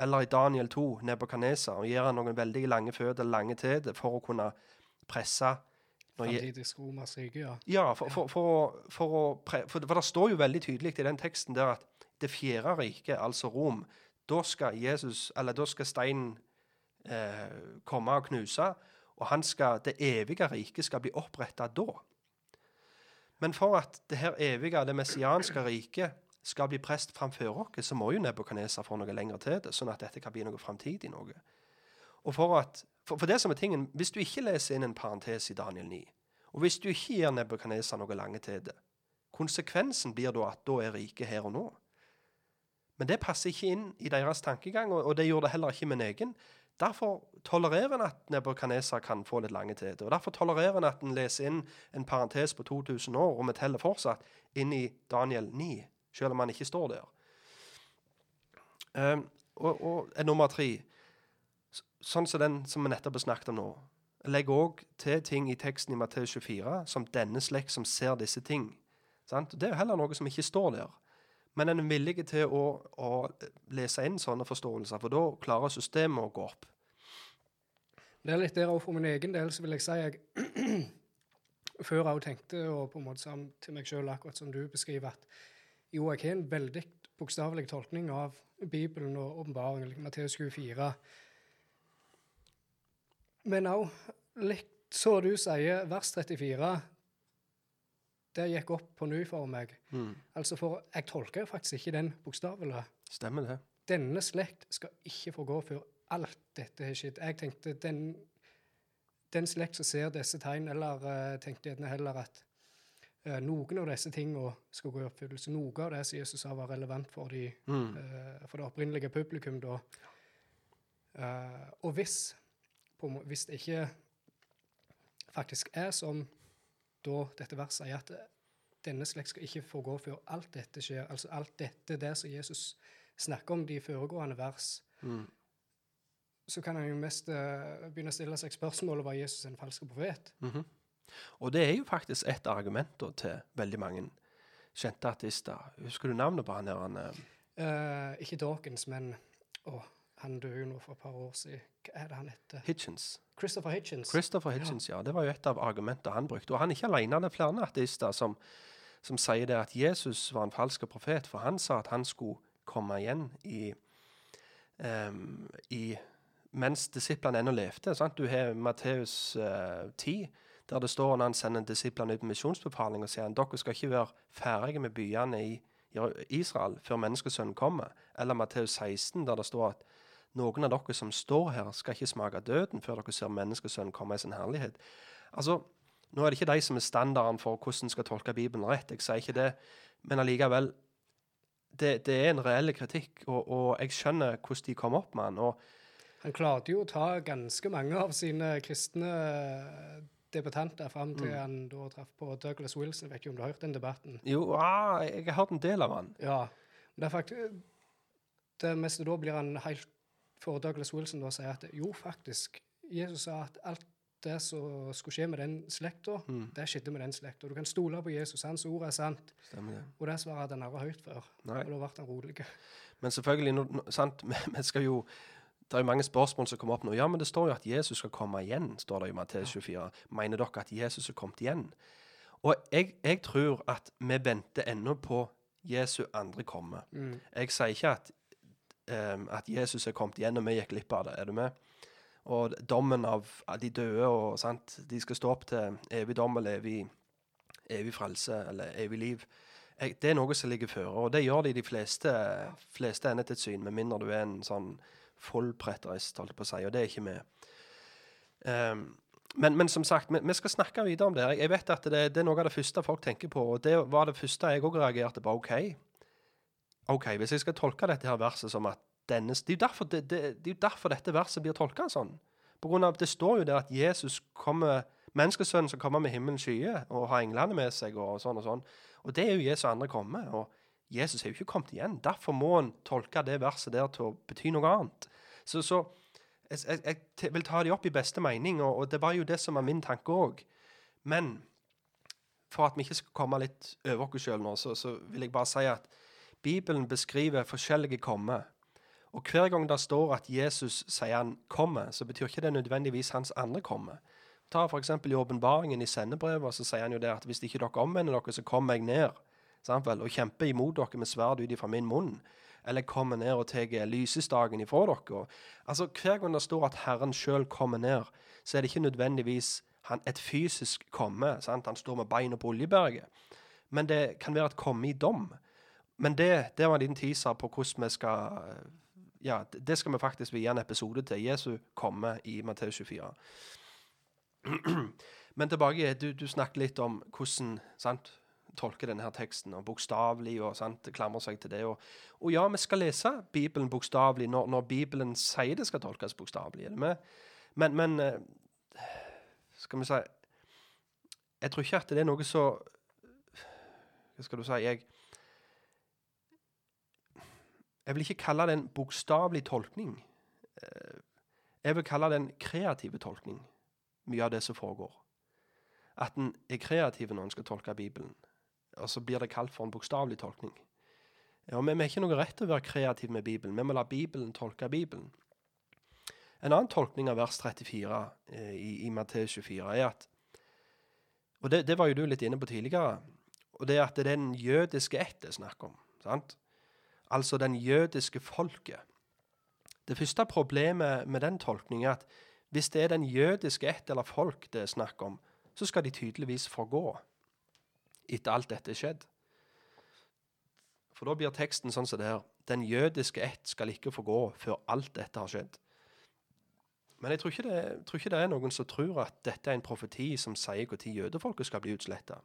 S3: Eller i Daniel 2, Nebukadneser, og gir han noen veldig lange føtter, lange teder, for å kunne presse når Je-
S4: Romers rike, ja.
S3: ja, for, for det står jo veldig tydelig i den teksten der at det fjerde riket, altså Rom, da skal Jesus, da skal steinen eh, komme og knuse, og skal, det evige riket skal bli oppretta da. Men for at det her evige, det messianske riket skal bli prest framfor oss, så må jo Nebukadneser få noe lenger til det, sånn at dette kan bli noe framtidig noe. Og for, at, for, for det som er tingen, Hvis du ikke leser inn en parentes i Daniel 9, og hvis du ikke gir Nebukadneser noe lange til det, konsekvensen blir da at da er riket her og nå. Men det passer ikke inn i deres tankegang, og, det gjorde det heller ikke min egen. Derfor tolererer en at Nebukadneser kan få litt lange til det. Og derfor tolererer en at en leser inn en parentes på 2000 år, og vi teller fortsatt inn i Daniel 9, selv om han ikke står der. Um, og, og nummer tre Sånn som den som vi nettopp har snakket om nå. Legg òg til ting i teksten i Matteus 24 som denne slekt som ser disse ting. Sant? Det er jo heller noe som ikke står der. Men en er villig til å, å lese inn sånne forståelser, for da klarer systemet å gå opp.
S4: Det er litt der òg for min egen del, så vil jeg si jeg før jeg tenkte og på en måte sa til meg sjøl, akkurat som du beskriver, at jo, jeg har en veldig bokstavelig tolkning av Bibelen og åpenbaringen, like Matteus 24. Men òg litt så du sier, vers 34 Det gikk opp på ny for meg. Altså, for jeg tolker faktisk ikke den bokstavelig.
S3: Stemmer det?
S4: Denne slekt skal ikke få gå før alt dette har skjedd. Jeg tenkte den, den slekt som ser disse tegn, eller uh, tenkte gjerne heller at uh, noen av disse tingene skal gå i oppfyllelse. Noe av det som Jesus sa var relevant for, de, eh, for det opprinnelige publikum da. Og hvis, på, hvis det ikke faktisk er som da dette verset sier, at denne slekt skal ikke få gå før alt dette skjer, altså alt dette, der som Jesus snakker om de foregående vers, så kan han jo mest eh, begynne å stille seg spørsmålet var Jesus en falsk profet.
S3: Og det er jo faktisk et argument da, til veldig mange kjente artister. Husker du navnet på han der? Han, Eh,
S4: ikke Dawkins, men å, han døde jo nå for et par år siden. Hva er det han heter?
S3: Hitchens.
S4: Christopher Hitchens.
S3: Christopher Hitchens, ja. Det var jo et av argumentene han brukte. Og han er ikke alene, det er flere ateister som, som sier det at Jesus var en falsk profet, for han sa at han skulle komme igjen i, um, i mens disiplene ennå levde. Sant? Du har Matteus uh, 10, der det står når han sender disiplene ut på misjonsbefaling, og sier han, dere skal ikke være ferdige med byene i i Israel før menneskesønnen kommer. Eller Matteus 16, der det står at noen av dere som står her, skal ikke smake døden før dere ser menneskesønnen komme i sin herlighet. Altså, Nå er det ikke de som er standarden for hvordan en skal tolke Bibelen rett. Jeg sier ikke det, men allikevel det, det er en reell kritikk, og, og jeg skjønner hvordan de kom opp med den. og
S4: Han klarte jo å ta ganske mange av sine kristne debutanter fram til han da traff på Douglas Wilson. Jeg vet ikke om du har hørt den debatten?
S3: Jo, ah, jeg har hørt en del av han.
S4: Ja. Men det er faktisk Det meste da blir han helt for Douglas Wilson da sier at jo, faktisk, Jesus sa at alt det som skulle skje med den slekta, det skjedde med den slekta. Du kan stole på Jesus. Hans ord er sant.
S3: Stemmer ja.
S4: Og det svaret hadde han aldri hørt før.
S3: Nei.
S4: Og da ble han rolig.
S3: Men selvfølgelig, no, no, sant, vi skal jo Det er jo mange spørsmål som kommer opp nå. Ja, men det står jo at Jesus skal komme igjen, står det i Matteus 24. Mener dere at Jesus er kommet igjen? Og jeg, jeg tror at vi venter ennå på Jesu andre komme. Jeg sier ikke at, em, at Jesus er kommet igjen og vi gikk glipp av det. Er du med? Og dommen av de døde og sant, De skal stå opp til evig dom eller evig, evig frelse eller evig liv. Det er noe som ligger føre, og det gjør de de fleste, fleste ender til et syn, med mindre du er en sånn full preterist, holdt på å si, og det er ikke vi. Um, men, men som sagt, vi, vi skal snakke videre om det. Jeg vet at det, det er noe av det første folk tenker på, og det var det første jeg òg reagerte på. OK, ok, hvis jeg skal tolke dette her verset som at denne Det er derfor, det, det, det er jo derfor dette verset blir tolka sånn. På grunn av, det står jo der at Jesus kommer Menneskesønnen som kommer med himmelens skyer og har englene med seg. Og sånn og sånn. Og det er jo Jesu andre komme. Og Jesus er jo ikke kommet igjen. Derfor må en tolke det verset der til å bety noe annet. Så, så jeg, jeg, jeg vil ta de opp i beste mening, og, og det var jo det som var min tanke òg. Men for at vi ikke skal komme litt over oss sjøl nå, så, så vil jeg bare si at Bibelen beskriver forskjellige kommer. Og hver gang det står at Jesus sier han kommer, så betyr ikke det nødvendigvis hans andre komme. Ta f.eks. i åpenbaringen i sendebrevet, så sier han jo det at hvis ikke dere omvender dere, så kommer jeg ned vel, og kjemper imot dere med sverd ut ifra min munn. Eller kommer ned og tar lysestaken ifra dere. Altså, Hver gang det står at Herren sjøl kommer ned, så er det ikke nødvendigvis han, et fysisk komme. Sant? Han står med beina på Oljeberget. Men det kan være et komme i dom. Men det, det var en liten teaser på hvordan vi skal Ja, det- skal vi faktisk vie en episode til. Jesu komme i Matteus 24. Men tilbake, du, du snakket litt om hvordan sant, tolke denne her teksten, og bokstavelig, og sant, klamrer seg til det. Og, og ja, vi skal lese Bibelen bokstavelig når, når Bibelen sier det skal tolkes bokstavelig. Men, men eh, skal vi si Jeg tror ikke at det er noe så Hva skal du si? Jeg Jeg vil ikke kalle det en bokstavelig tolkning. Eh, Jeg vil kalle det en kreativ tolkning, mye av det som foregår. At en er kreativ når en skal tolke Bibelen. Og så blir det kalt for en bokstavelig tolkning. Og Vi har ikke noe rett til å være kreativ med Bibelen. Vi må la Bibelen tolke Bibelen. En annen tolkning av vers 34 eh, i, i Matteus 24 er at Og det, det var jo du litt inne på tidligere. Og det er at det er den jødiske ett det er snakk om. sant? Altså den jødiske folket. Det første problemet med den tolkningen er at hvis det er den jødiske ett eller folk det er snakk om, så skal de tydeligvis forgå etter alt dette er skjedd. For da blir teksten sånn som det her. Den jødiske ett skal ikke forgå før alt dette har skjedd. Men jeg tror ikke, det, tror ikke det er noen som tror at dette er en profeti som sier når jødefolket skal bli utsletta.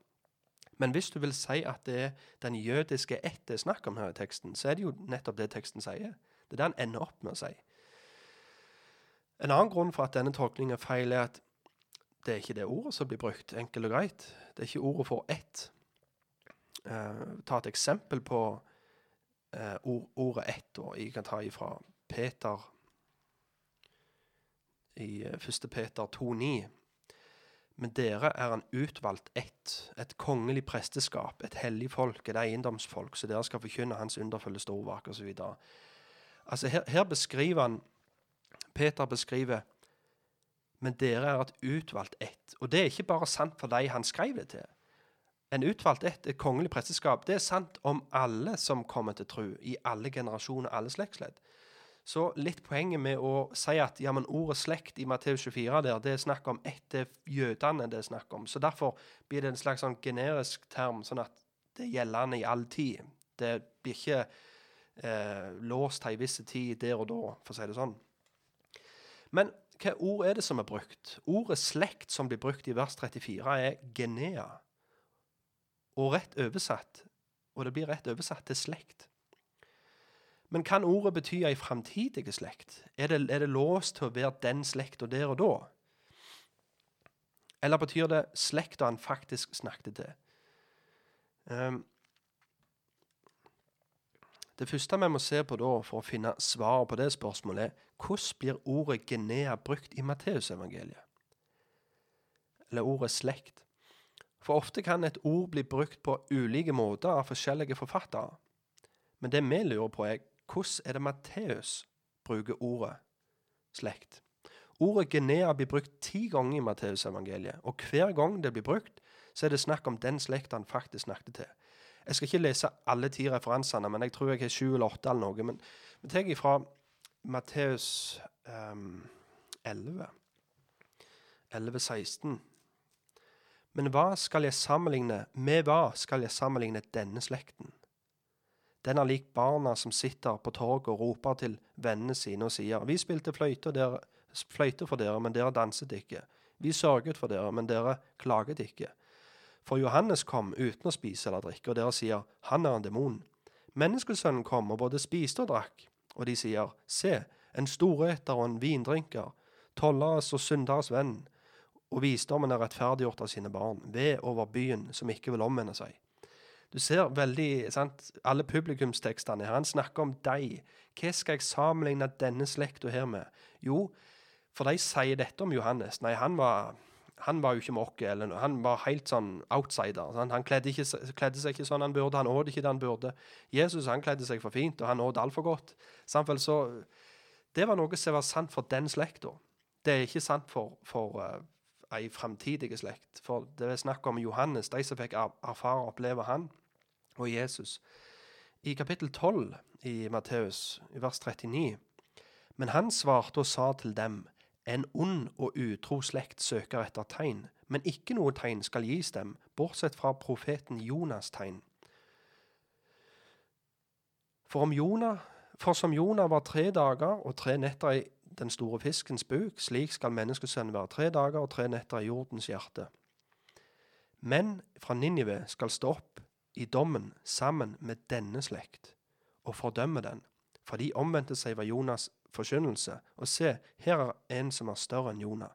S3: Men hvis du vil si at det er den jødiske ett det er snakk om her i teksten, så er det jo nettopp det teksten sier. Det er det han ender opp med å si. En annen grunn for at denne tolkningen er feil, er at det er ikke det ordet som blir brukt, enkelt og greit. Det er ikke ordet for ett. Uh, ta et eksempel på uh, ord, ordet ett. Og jeg kan ta ifra Peter i eh, 1. Peter 2,9. Men dere er en utvalgt ett, et kongelig presteskap, et hellig folk, et eiendomsfolk, så dere skal forkynne hans underfulle storverk osv. Altså her, her beskriver han Peter beskriver Men dere er et utvalgt ett. Og det er ikke bare sant for de han skrev det til. En utvalgt ett, et kongelig presteskap, det er sant om alle som kommer til tro, i alle generasjoner, alle slektsledd. Så litt poenget med å si at ja, men ordet slekt i Matteus 24 der, det er snakk om etter jødene det er snakk om. Så derfor blir det en slags sånn generisk term, sånn at det er gjeldende i all tid. Det blir ikke eh, låst til en viss tid der og da, for å si det sånn. Men hva ord er det som er brukt? Ordet slekt som blir brukt i vers 34, er genea. Og rett oversatt, og det blir rett oversatt til slekt. Men kan ordet bety ei framtidig slekt? Er det, er det låst til å være den slekta der og da? Eller betyr det slekta han faktisk snakket til? Um, det første vi må se på da for å finne svaret på det spørsmålet, er hvordan blir ordet genea brukt i Matteusevangeliet? Eller ordet slekt? For ofte kan et ord bli brukt på ulike måter av forskjellige forfattere. Men det vi lurer på, er hvordan er det Matteus bruker ordet slekt? Ordet genea blir brukt ti ganger i Matteusevangeliet, og hver gang det blir brukt, så er det snakk om den slekta han faktisk snakket til. Jeg skal ikke lese alle ti referansene, men jeg tror jeg har sju eller åtte eller noe. Men vi tar fra Matteus um, 11. 11, 16. Men hva skal jeg sammenligne, med hva skal jeg sammenligne denne slekten? Den er lik barna som sitter på torget og roper til vennene sine og sier, Vi spilte fløyte, dere, fløyte for dere, men dere danset ikke. Vi sørget for dere, men dere klaget ikke. For Johannes kom uten å spise eller drikke, og dere sier, Han er en demon. Menneskesønnen kom og både spiste og drakk, og de sier, Se, en storeter og en vindrinker, tolleres og synderes venn, og visdommen er rettferdiggjort av sine barn, ved over byen som ikke vil omvende seg. Du ser veldig, sant, alle publikumstekstene her. Han snakker om deg. Hva skal jeg sammenligne denne slekta her med? Jo, for de sier dette om Johannes. Nei, han var, han var jo ikke mokke. eller noe. Han var helt sånn outsider. Sant? Han kledde, ikke, kledde, seg ikke sånn han burde, han åt ikke det han burde. Jesus han kledde seg for fint, og han åt altfor godt. Samtidig så, Det var noe som var sant for den slekta. Det er ikke sant for, for uh, ei framtidig slekt. For det er snakk om Johannes, de som fikk erfare og oppleve han, og Jesus. I kapittel 12 i Matteus, i vers 39, men han svarte og sa til dem, en ond og utro slekt søker etter tegn, men ikke noe tegn skal gis dem, bortsett fra profeten Jonas' tegn. For, Jonah, for som Jonah var tre dager og tre netter i den store fiskens buk, slik skal menneskesønnen være tre dager og tre netter i jordens hjerte. Menn fra Ninive skal stå opp i dommen sammen med denne slekt og fordømme den, for de omvendte seg ved Jonas' forkynnelse. Og se, her er en som er større enn Jonah.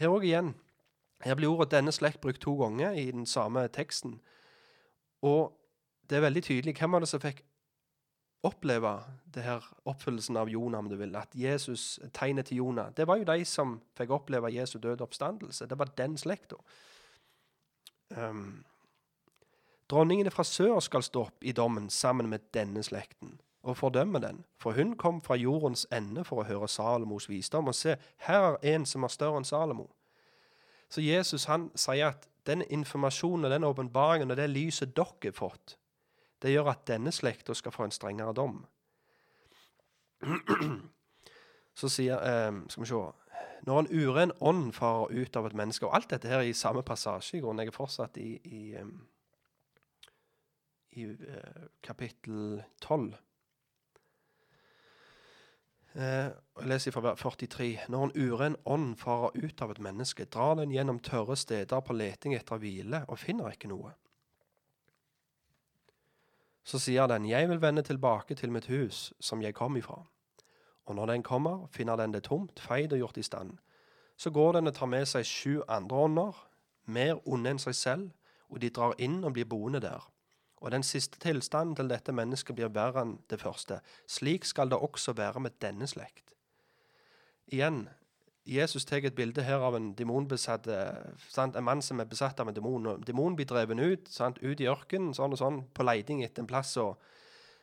S3: Her òg igjen. Her blir ordet 'denne slekt' brukt to ganger i den samme teksten. Og det er veldig tydelig hvem var det som fikk oppleve det her oppfyllelsen av Jonah, om du vil. At Jesus, tegnet til Jonah, det var jo de som fikk oppleve Jesu døde oppstandelse. Det var den slekta. Um, Dronningene fra sør skal stå opp i dommen sammen med denne slekten og fordømme den, for hun kom fra jordens ende for å høre Salomos visdom, og se, her er en som er større enn Salomo. Så Jesus han sier at den informasjonen og den åpenbaringen og det lyset dere har fått, det gjør at denne slekta skal få en strengere dom. Så sier eh, Skal vi se Når en uren ånd farer ut av et menneske Og alt dette her er i samme passasje. i grunnen, Jeg er fortsatt i, i um, i uh, kapittel 12. Uh, jeg leser fra 43. Når en uren ånd farer ut av et menneske, drar den gjennom tørre steder på leting etter hvile, og finner ikke noe. Så sier den, jeg vil vende tilbake til mitt hus, som jeg kom ifra. Og når den kommer, finner den det tomt, feid og gjort i stand. Så går den og tar med seg sju andre ånder, mer onde enn seg selv, og de drar inn og blir boende der og den siste tilstanden til dette mennesket blir verre enn det første. Slik skal det også være med denne slekt. Igjen, Jesus tar et bilde her av en demonbesatt sant? En mann som er besatt av en demon. og Demonen blir drevet ut sant? ut i ørkenen sånn sånn, på leiding etter en plass å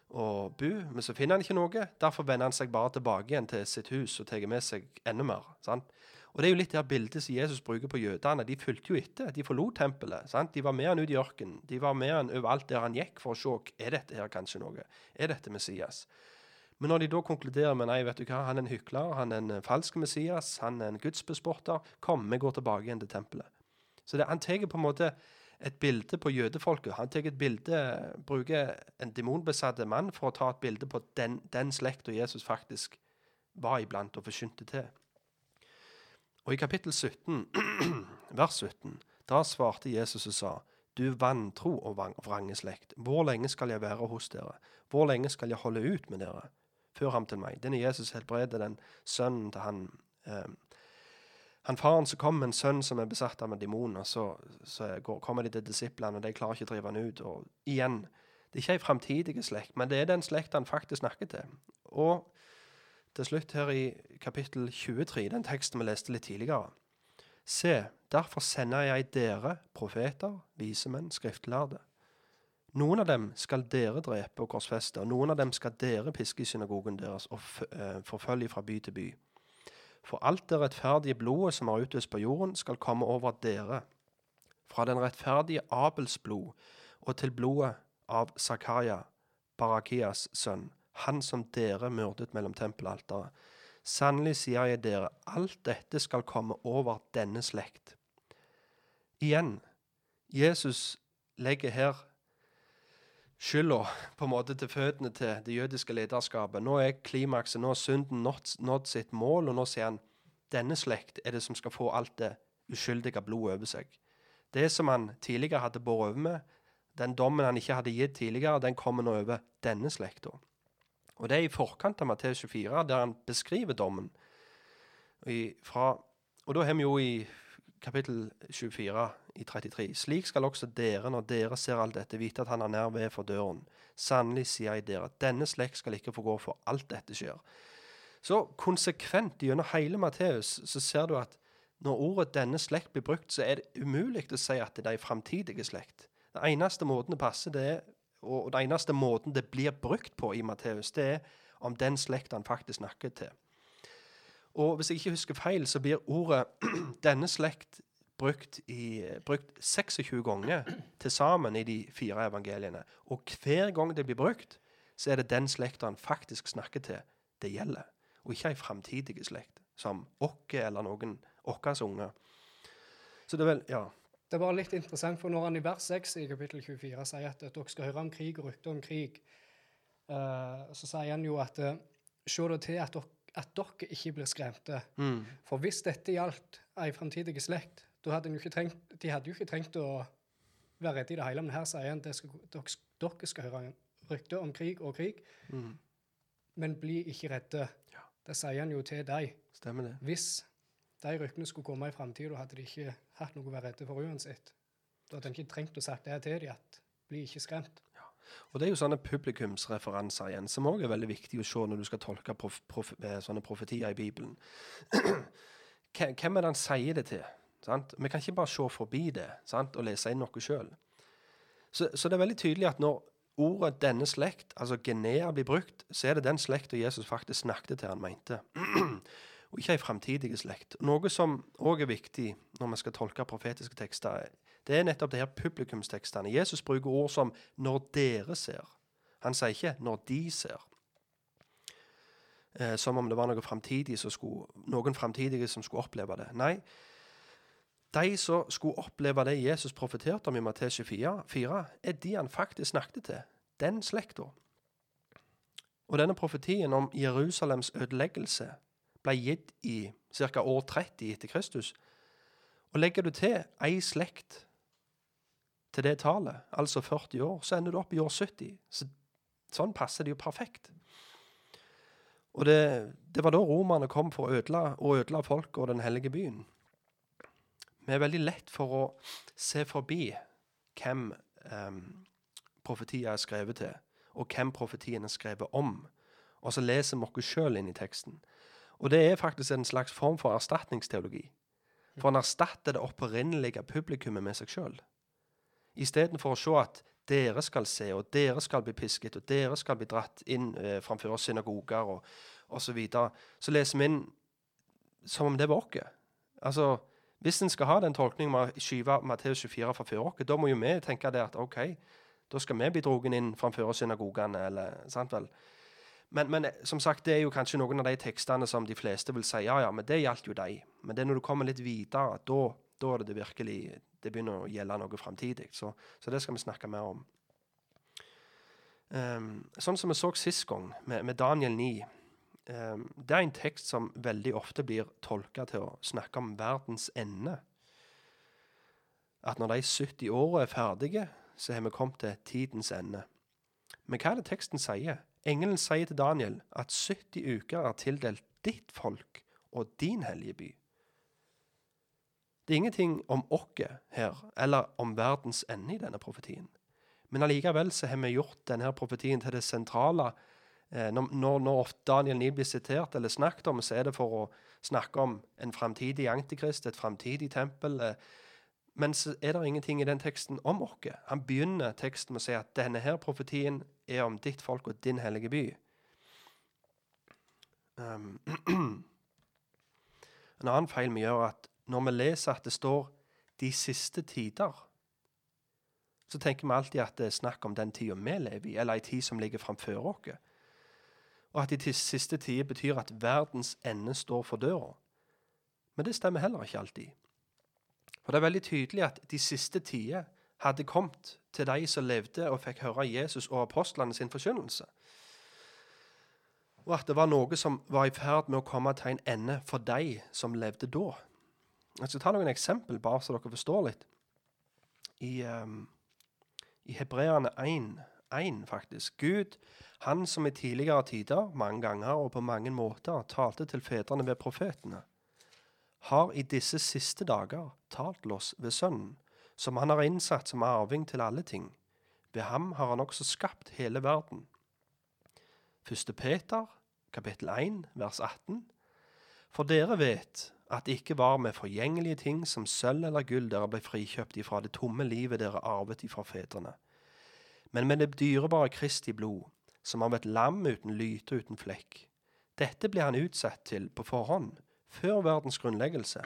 S3: bo. Men så finner han ikke noe. Derfor vender han seg bare tilbake igjen til sitt hus og tar med seg enda mer. Sant? Og Det er jo litt det her bildet som Jesus bruker på jødene. De fulgte jo etter. De forlot tempelet. sant? De var med han ut i ørkenen. De var med han overalt der han gikk, for å se er dette her kanskje noe. Er dette Messias? Men når de da konkluderer med nei, vet du hva, han er en hykler, han er en eh, falsk Messias, han er en gudsbespotter, kom, vi går tilbake igjen til tempelet. Så det, han tar på en måte et bilde på jødefolket. Han tar et bilde, bruker en demonbesatt mann for å ta et bilde på den, den slekta Jesus faktisk var iblant og forkynte til. Og i kapittel 17, vers 17, da svarte Jesus og sa, du vantro og vrange slekt, hvor lenge skal jeg være hos dere? Hvor lenge skal jeg holde ut med dere? Før ham til meg. Denne Jesus helbreder den sønnen til han eh, han faren som kom med en sønn som er besatt av en demon, og så, så går, kommer de til disiplene, og de klarer ikke å drive han ut. Og igjen, det er ikke ei framtidig slekt, men det er den slekta han faktisk snakker til. Og til slutt her i kapittel 23, den teksten vi leste litt tidligere. Se, derfor sender jeg dere, profeter, vise menn, skriftlærde. Noen av dem skal dere drepe og korsfeste, og noen av dem skal dere piske i synagogen deres og eh, forfølge fra by til by. For alt det rettferdige blodet som er utøst på jorden, skal komme over dere. Fra den rettferdige Abels blod og til blodet av Zakaria, Barakias sønn, han som dere myrdet mellom tempelalteret. Sannelig sier jeg dere, alt dette skal komme over denne slekt. Igjen, Jesus legger her skylda på en måte til føttene til det jødiske lederskapet. Nå er klimakset, nå har synden nådd, sitt mål, og nå sier han denne slekt er det som skal få alt det uskyldige blodet over seg. Det som han tidligere hadde båret over med, den dommen han ikke hadde gitt tidligere, den kommer nå over denne slekta. Og det er i forkant av Matteus 24, der han beskriver dommen. I, fra, og da har vi jo i kapittel 24 i 33. Slik skal også dere, når dere ser alt dette, vite at han er nær ved for døren. Sannelig sier jeg dere, denne slekt skal ikke få gå for alt dette skjer. Så konsekvent gjennom hele Matteus så ser du at når ordet 'denne slekt' blir brukt, så er det umulig å si at det er ei framtidig slekt. Den eneste måten det passer, det er, og den eneste måten det blir brukt på i Matteus, det er om den slekta han faktisk snakker til. Og hvis jeg ikke husker feil, så blir ordet 'denne slekt' brukt, i, brukt 26 ganger til sammen i de fire evangeliene. Og hver gang det blir brukt, så er det den slekta han faktisk snakker til, det gjelder. Og ikke ei framtidig slekt, som oss eller noen våre unger. Så det er vel Ja.
S4: Det er bare litt interessant, for når han i vers 6 i kapittel 24 sier at, at dere skal høre om krig og rykter om krig, uh, så sier han jo at eh, se da til at dere, at dere ikke blir skremte.
S3: Mm.
S4: For hvis dette gjaldt ei framtidig slekt, da hadde en jo ikke trengt, de hadde jo ikke trengt å være redde i det hele. Men her sier han at dere, skal høre rykter om krig og krig,
S3: Mm.
S4: men bli ikke redde.
S3: Ja.
S4: Det sier han jo til deg.
S3: Stemmer det.
S4: Hvis de ryktene skulle komme i framtida, hadde de ikke hatt noe å være redde for uansett. Da hadde en ikke trengt å sagt det til dem, at bli ikke skremt.
S3: Og det er jo sånne publikumsreferanser igjen, som òg er veldig viktig å se når du skal tolke prof, prof, eh, sånne profetier i Bibelen. Hvem er det han sier det til? Sant? Vi kan ikke bare se forbi det sant? og lese inn noe sjøl. Så, så det er veldig tydelig at når ordet 'denne slekt', altså Genea, blir brukt, så er det den slekta Jesus faktisk snakket til han mente. og ikke ei framtidig slekt. Noe som òg er viktig når vi skal tolke profetiske tekster, det er nettopp det her publikumstekstene. Jesus bruker ord som 'når dere ser'. Han sier ikke 'når de ser'. Eh, som om det var noe som skulle, noen framtidige som skulle oppleve det. Nei, de som skulle oppleve det Jesus profeterte om i Matteus 24, er de han faktisk snakket til. Den slekta. Og denne profetien om Jerusalems ødeleggelse ble gitt i ca. år 30 etter Kristus. Og legger du til ei slekt til det tallet, altså 40 år, så ender du opp i år 70. Så, sånn passer det jo perfekt. Og det, det var da romerne kom for å ødela, og ødela folk og den hellige byen. Vi er veldig lett for å se forbi hvem um, profetier er skrevet til, og hvem profetien er skrevet om. Og så leser vi oss sjøl inn i teksten. Og det er faktisk en slags form for erstatningsteologi. For han erstatter det opprinnelige publikummet med seg sjøl. Istedenfor å se at dere skal se, og dere skal bli pisket, og dere skal bli dratt inn eh, framfor synagoger og osv., så, videre, så leser vi inn som om det var oss. Altså, hvis en skal ha den tolkningen med å skyve Matteus 24 framfor oss, da må jo vi tenke det at OK, da skal vi bli dratt inn framfor synagogene, eller sant vel. Men, men som sagt, det er jo kanskje noen av de tekstene som de fleste vil si ja, ja, men det gjaldt jo de. Men det er når du kommer litt videre, da, da er det, det virkelig det begynner å gjelde noe framtidig. Så, så det skal vi snakke mer om. Um, sånn som vi så sist gang, med, med Daniel 9. ehm, det er en tekst som veldig ofte blir tolka til å snakke om verdens ende. At når de 70 åra er ferdige, så har vi kommet til tidens ende. Men hva er det teksten sier? Engelen sier til Daniel at 70 uker er tildelt ditt folk og din hellige by. Det er ingenting om oss her, eller om verdens ende i denne profetien. Men allikevel så har vi gjort denne profetien til det sentrale. Eh, når, når, Daniel 9 blir sitert eller snakket om, så er det for å snakke om en framtidig antikrist, et framtidig tempel. Eh, men så er det ingenting i den teksten om oss. Han begynner teksten med å si at denne her profetien er om ditt folk og din hellige by. Um, en annen feil vi gjør, er at når vi leser at det står 'de siste tider', så tenker vi alltid at det er snakk om den tida vi lever i, eller ei tid som ligger framfor oss. Og at de siste tider betyr at verdens ende står for døra. Men det stemmer heller ikke alltid. For det er veldig tydelig at de siste tider hadde kommet til de som levde og fikk høre Jesus og apostlene sin forkynnelse. Og at det var noe som var i ferd med å komme til en ende for de som levde da. Jeg skal ta noen eksempel, bare så dere forstår litt. I, um, i Hebreerne 1, 1, faktisk. Gud, han som i tidligere tider, mange ganger og på mange måter, talte til fedrene ved profetene, har i disse siste dager talt oss ved Sønnen, som han har innsatt som arving til alle ting. Ved ham har han også skapt hele verden. 1. Peter, kapittel 1, vers 18. For dere vet at det ikke var med forgjengelige ting som sølv eller gull dere ble frikjøpt ifra det tomme livet dere arvet ifra fedrene, men med det dyrebare Kristi blod, som av et lam uten lyte og uten flekk. Dette ble han utsatt til på forhånd, før verdens grunnleggelse,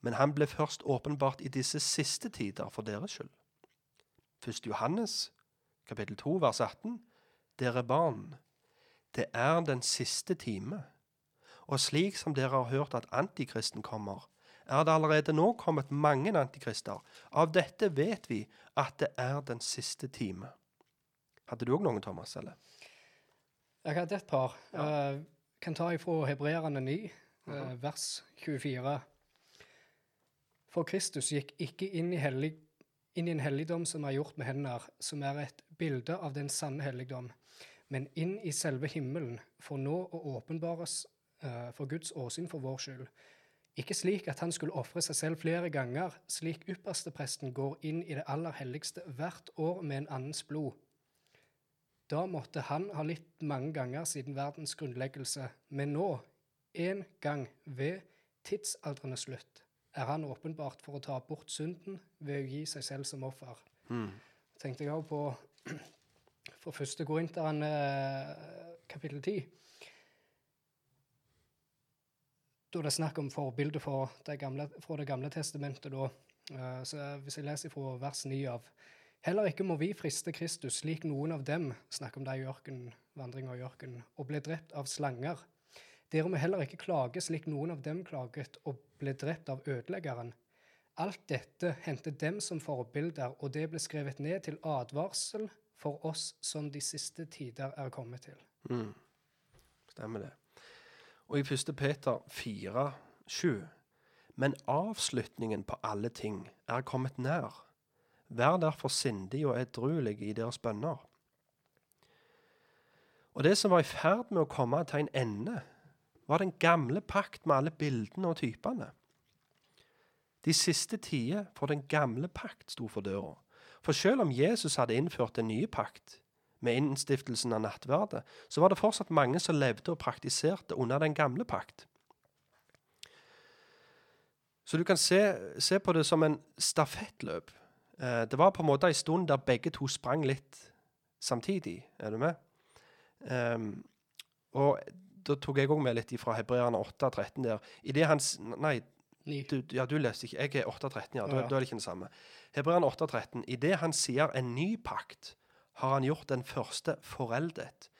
S3: men han ble først åpenbart i disse siste tider for deres skyld. 1. Johannes, kapittel 2, vers 18. Dere barn, det er den siste time. Og slik som dere har hørt at antikristen kommer, er det allerede nå kommet mange antikrister. Av dette vet vi at det er den siste time. Hadde du òg noen, Thomas? eller?
S4: Jeg hadde et par. Uh, kan ta ifra Hebreerne 9, uh, vers 24. For Kristus gikk ikke inn i, hellig, inn i en helligdom som er gjort med hender, som er et bilde av den sanne helligdom, men inn i selve himmelen, for nå å åpenbares uh, for Guds åsyn for vår skyld. Ikke slik at han skulle ofre seg selv flere ganger, slik ypperstepresten går inn i det aller helligste hvert år med en annens blod. Da måtte han ha litt mange ganger siden verdens grunnleggelse, men nå, en gang ved tidsaldrenes slutt, er han åpenbart for å ta bort synden ved å gi seg selv som offer.
S3: Mm.
S4: Tenkte jeg òg på for første Korinteren eh, kapittel 10. Da det er snakk om forbildet for det fra Det gamle testamentet. Da. Eh, så hvis jeg leser fra vers 9 av Heller ikke må vi friste Kristus slik noen av dem snakker om de i ørkenen, vandringa i ørkenen, og ble drept av slanger. Dere må heller ikke klage slik noen av dem klaget og ble drept av ødeleggeren. Alt dette hentet dem som forbilder, og det ble skrevet ned til advarsel for oss som de siste tider er kommet til.
S3: Mm. Stemmer det. Og i 1. Peter 4, 7. Men avslutningen på alle ting er kommet nær. Vær derfor sindig og edruelig i deres bønner. Og det som var i ferd med å komme til en ende, var den gamle pakt med alle bildene og typene. De siste tider for den gamle pakt sto for døra. For selv om Jesus hadde innført den nye pakt med innstiftelsen av nattverdet, så var det fortsatt mange som levde og praktiserte under den gamle pakt. Så du kan se, se på det som en stafettløp. Eh, det var på en måte en stund der begge to sprang litt samtidig. Er du med? Um, og da tok jeg òg med litt fra Hebreerne 8,13 der. I det hans Nei, du, ja, du leste ikke. Jeg er 8,13, ja. Da,
S4: Ja.
S3: da er det ikke det samme. Hebreerne 8,13. I det han sier en ny pakt, har han gjort den første foreldet.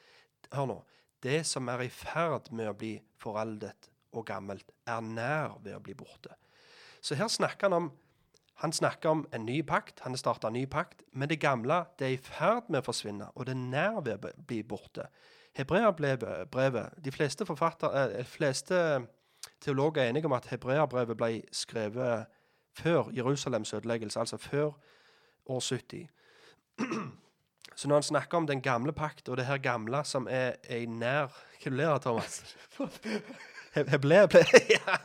S3: Hør nå. Det som er i ferd med å bli foreldet og gammelt, er nær ved å bli borte. Så her snakker han om han snakker om en ny pakt, han har starta en ny pakt, men det gamle det er i ferd med å forsvinne, og det er nær ved å bli borte. Hebreabrevet De fleste, eh, fleste teologer er enige om at hebreabrevet ble skrevet før Jerusalems ødeleggelse, altså før år 70. Så når han snakker om den gamle pakt, og det her gamle som er, er nær Hva du ler av, Thomas? Jeg, ble, ble ja.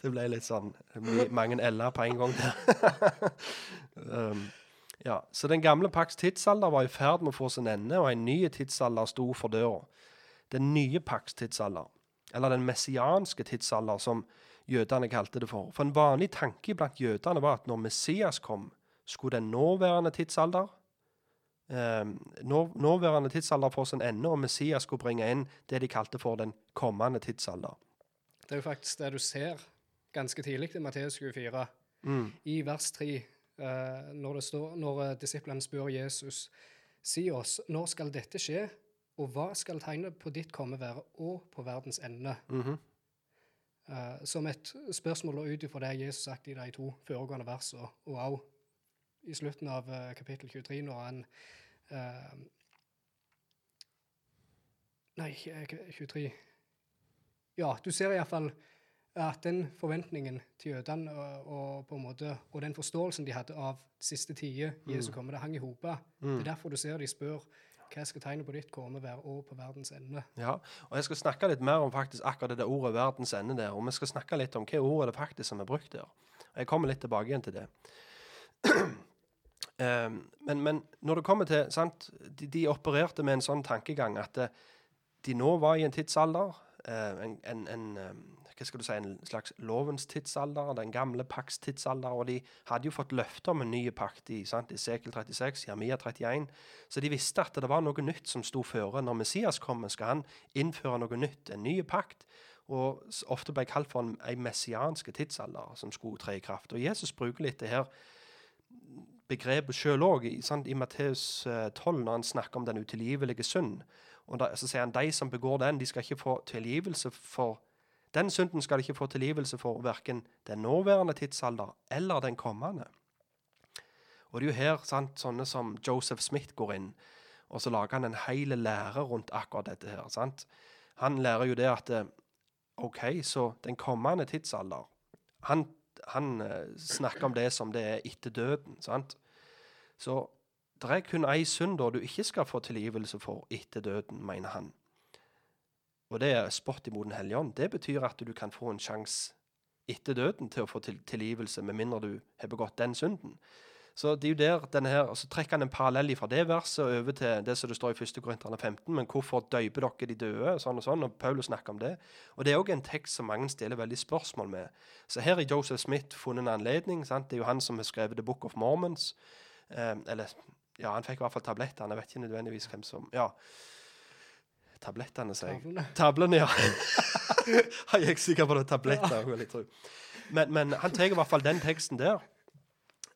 S3: Det ble litt sånn mange l-er på en gang der. um, ja, så den gamle pakts tidsalder var i ferd med å få sin ende, og en ny tidsalder sto for døra. Den nye pakts tidsalder, eller den messianske tidsalder, som jødene kalte det for. For en vanlig tanke blant jødene var at når Messias kom, skulle den nåværende tidsalder nåværende tidsalder får sin ende, og Messias skulle bringe inn det de kalte for den kommende tidsalder.
S4: Det er jo faktisk det du ser ganske tidlig i Matteus 24,
S3: Mm.
S4: i vers 3, eh, når, det står, når eh, disiplene spør Jesus, si oss, når skal dette skje, og hva skal tegnet på ditt komme være, og på verdens ende?
S3: Mhm.
S4: Eh, som et spørsmål ut ifra det Jesus sagt i de to foregående versene, og òg i slutten av kapittel 23, når han eh, Nei, eh, 23 Ja, du ser iallfall at den forventningen til jødene og, og, på en måte, og den forståelsen de hadde av siste tider Jesus komme, det hang i hopa. Det er derfor du ser de spør hva skal tegnet på ditt komme være, og på verdens ende.
S3: Ja, og jeg skal snakke litt mer om faktisk akkurat det der ordet 'verdens ende' der, og vi skal snakke litt om hva ordet det faktisk som er brukt der. Jeg kommer litt tilbake igjen til det. Ehm, men, men når det kommer til sant, de, de opererte med en sånn tankegang at eh, de nå var i en tidsalder, eh, en, en, en eh, hva skal du si, en slags lovens tidsalder, den gamle pakts tidsalder, og de hadde jo fått løfter om en ny pakt i sant, Esekiel 36, Jeremia 31, så de visste at det var noe nytt som sto føre. Når Messias kommer, skal han innføre noe nytt, en ny pakt, og ofte ble kalt for en messianske tidsalder som skulle tre i kraft. Og Jesus bruker litt det her begrepet sjøl òg, i, i Matteus eh, 12, når han snakker om den utilgivelige synd. Og da, så sier han de som begår den, de skal ikke få tilgivelse for Den synden skal de ikke få tilgivelse for verken den nåværende tidsalder eller den kommende. Og det er jo her sant, sånne som Joseph Smith går inn, og så lager han en hel lære rundt akkurat dette her. sant? Han lærer jo det at eh, OK, så den kommende tidsalder Han, han eh, snakker om det som det er etter døden. sant? Så det er kun ei synd da du ikke skal få tilgivelse for etter døden, mener han. Og det er spott imot Den hellige ånd. Det betyr at du kan få en sjanse etter døden til å få til tilgivelse, med mindre du har begått den synden. Så det er jo der denne her, og så trekker han en parallell fra det verset over til det som det står i 1. Korinterne 15, men hvorfor døyper dere de døde, sånn og sånn, og Paulus snakker om det. Og det er òg en tekst som mange stiller veldig spørsmål med. Så her har Joseph Smith funnet en anledning. sant? Det er jo han som har skrevet The Book of Mormons. Eh, eller ja, han fikk i hvert fall tablettene. Jeg vet ikke nødvendigvis hvem som Ja. Tablettene, sier jeg.
S4: Tavlene,
S3: ja. jeg ikke sikker på det. Tabletter, vil jeg tro. Men, men han tar i hvert fall den teksten der,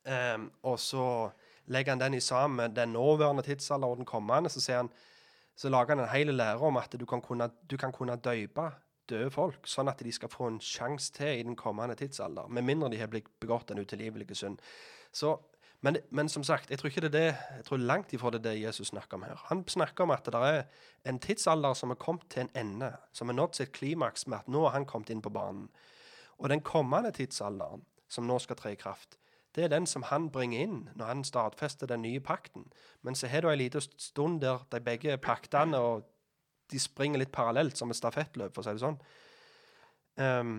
S3: Ehm, og så legger han den i sammen med den nåværende tidsalder og den kommende. Så, han, så lager han en hel lære om at du kan kunne, du kan kunne døype døde folk, sånn at de skal få en sjanse til i den kommende tidsalder. Med mindre de har blitt begått en utilgivelig synd. Så, men, men som sagt, jeg tror ikke det er det, jeg tror langt ifra det er det Jesus snakker om her. Han snakker om at det er en tidsalder som er kommet til en ende, som har nådd sitt klimaks med at nå har han kommet inn på banen. Og den kommende tidsalderen, som nå skal tre i kraft, det er den som han bringer inn når han stadfester den nye pakten. Men så har du ei lita stund der de begge paktene og de springer litt parallelt, som et stafettløp, for å si det sånn. Um,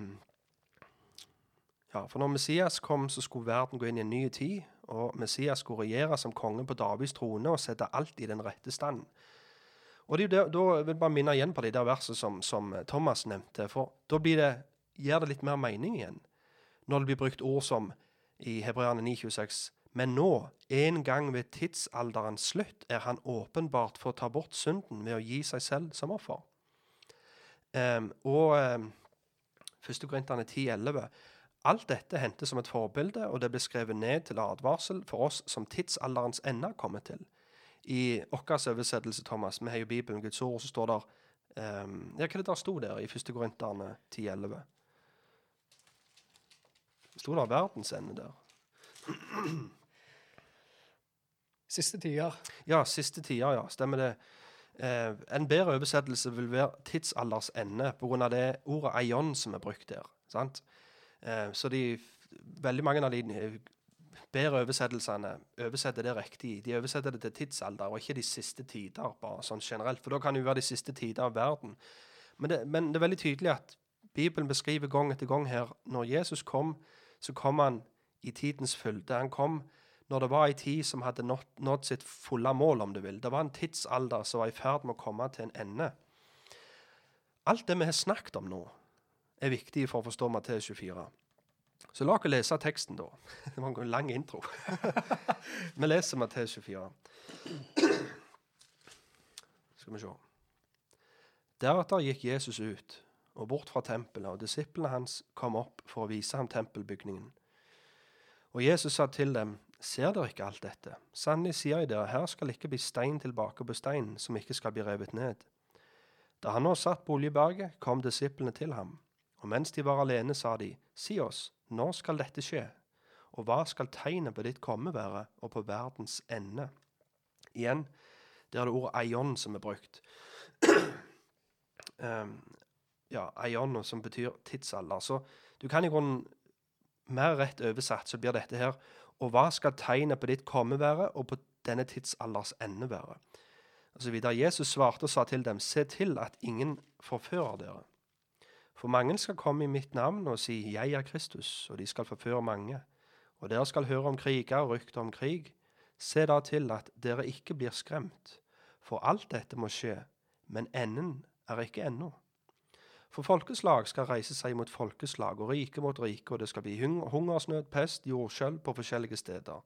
S3: ja, for når Messias kom, så skulle verden gå inn i en ny tid, og Messias skulle regjere som konge på Davids trone og sette alt i den rette stand. Og det der, da vil jeg bare minne igjen på de der versene som, som Thomas nevnte, for da blir det, gir det litt mer mening igjen. Når det blir brukt ord som i Hebreane 9,26 Men nå, en gang ved tidsalderens slutt, er han åpenbart for å ta bort synden ved å gi seg selv som offer. Um, og um, 1. Korinterne 10,11 Alt dette hentes som et forbilde, og det ble skrevet ned til advarsel for oss som tidsalderens ende er kommet til. I vår oversettelse, Thomas, vi har jo Bibelen, Guds ord, så står det Um, ja, hva er det der sto der i 1. Korinterne 10.11? Sto det verdens ende der?
S4: Siste tider.
S3: Ja, siste tider, ja. Stemmer det. Eh, en bedre oversettelse vil være tidsalders ende, pga. det ordet aion som er brukt der. sant? Eh, så de, veldig mange av de eh, bedre oversettelsene oversetter det riktig. De oversetter det til tidsalder, og ikke de siste tider, bare sånn generelt. For da kan det jo være de siste tider av verden. Men det, men det er veldig tydelig at Bibelen beskriver gang etter gang her når Jesus kom, så kom han i tidens fylde. Han kom når det var ei tid som hadde nådd, sitt fulle mål, om du vil. Det var en tidsalder som var i ferd med å komme til en ende. Alt det vi har snakket om nå, er viktig for å forstå Matteus 24. Så la oss lese teksten, da. Det var en lang intro. vi leser Matteus 24. Skal vi se. Deretter gikk Jesus ut og bort fra tempelet, og disiplene hans kom opp for å vise ham tempelbygningen. Og Jesus sa til dem, Ser dere ikke alt dette? Sannelig sier jeg dere, her skal ikke bli stein tilbake på stein som ikke skal bli revet ned. Da han nå satt på Oljeberget, kom disiplene til ham, og mens de var alene, sa de, Si oss, når skal dette skje? Og hva skal tegnet på ditt komme være, og på verdens ende? Igjen, det er det ordet eion som er brukt. um, ja, aion, som betyr tidsalder. Så du kan i grunnen mer rett oversatt så blir dette her Og hva skal tegnet på ditt komme være, og på denne tidsalders ende være? Og så videre. Jesus svarte og sa til dem, se til at ingen forfører dere. For mange skal komme i mitt navn og si, jeg er Kristus, og de skal forføre mange. Og dere skal høre om kriger og rykter om krig. Se da til at dere ikke blir skremt, for alt dette må skje, men enden er ikke ennå. For folkeslag skal reise seg mot folkeslag, og rike mot rike, og det skal bli hungersnød, pest, jordskjelv på forskjellige steder.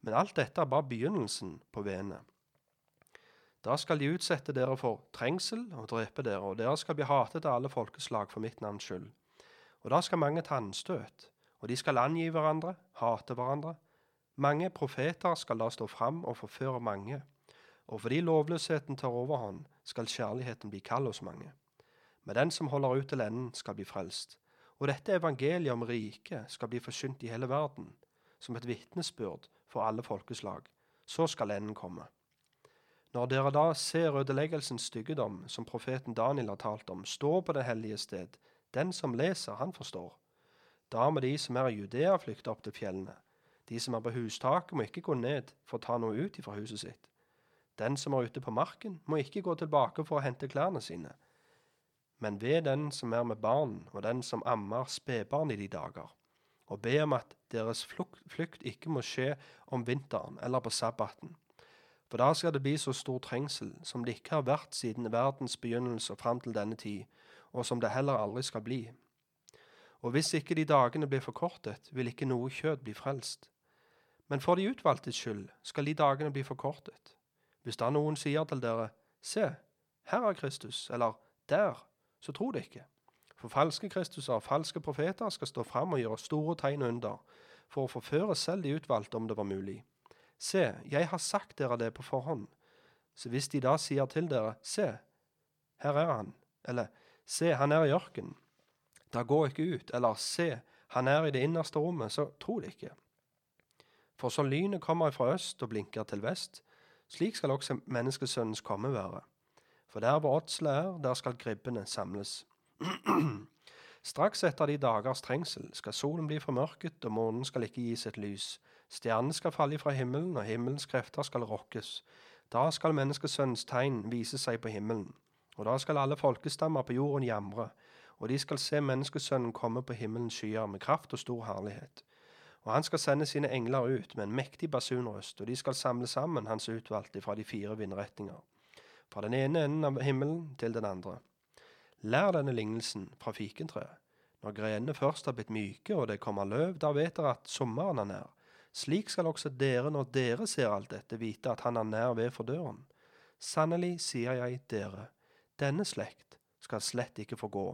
S3: Men alt dette er bare begynnelsen på venet. Da skal de utsette dere for trengsel og drepe dere, og dere skal bli hatet av alle folkeslag for mitt navns skyld. Og da skal mange ta anstøt, og de skal angi hverandre, hate hverandre. Mange profeter skal da stå fram og forføre mange, og fordi lovløsheten tar overhånd, skal kjærligheten bli kald hos mange. Men den som holder ut til enden, skal bli frelst. Og dette evangeliet om riket skal bli forsynt i hele verden, som et vitnesbyrd for alle folkeslag. Så skal enden komme. Når dere da ser ødeleggelsens styggedom, som profeten Daniel har talt om, stå på det hellige sted, den som leser, han forstår. Da må de som er i Judea, flykte opp til fjellene. De som er på hustaket, må ikke gå ned for å ta noe ut ifra huset sitt. Den som er ute på marken, må ikke gå tilbake for å hente klærne sine men ved den som er med barn, og den som ammer spedbarn i de dager, og be om at deres flukt ikke må skje om vinteren eller på sabbaten. For da skal det bli så stor trengsel som det ikke har vært siden verdens begynnelse og fram til denne tid, og som det heller aldri skal bli. Og hvis ikke de dagene blir forkortet, vil ikke noe kjød bli frelst. Men for de utvalgtes skyld skal de dagene bli forkortet. Hvis da noen sier til dere, se, her er Kristus, eller der, så tro det ikke. For falske Kristuser og falske profeter skal stå fram og gjøre store tegn under, for å forføre selv de utvalgte om det var mulig. Se, jeg har sagt dere det på forhånd. Så hvis de da sier til dere, se, her er han, eller se, han er i ørkenen, da gå ikke ut, eller se, han er i det innerste rommet, så tro det ikke. For så lynet kommer fra øst og blinker til vest, slik skal også menneskesønnens komme være. For der hvor ådselet er, der skal gribbene samles. Straks etter de dagers trengsel skal solen bli formørket, og månen skal ikke gi sitt lys. Stjernene skal falle fra himmelen, og himmelens krefter skal rokkes. Da skal menneskesønnens tegn vise seg på himmelen. Og da skal alle folkestammer på jorden jamre, og de skal se menneskesønnen komme på himmelens skyer med kraft og stor herlighet. Og han skal sende sine engler ut med en mektig basunrøst, og de skal samle sammen hans utvalgte fra de fire vindretninger fra den ene enden av himmelen til den andre. Lær denne lignelsen fra fikentreet. Når grenene først har blitt myke og det kommer løv, da vet dere at sommeren er nær. Slik skal også dere, når dere ser alt dette, vite at han er nær ved for døren. Sannelig sier jeg dere, denne slekt skal slett ikke få gå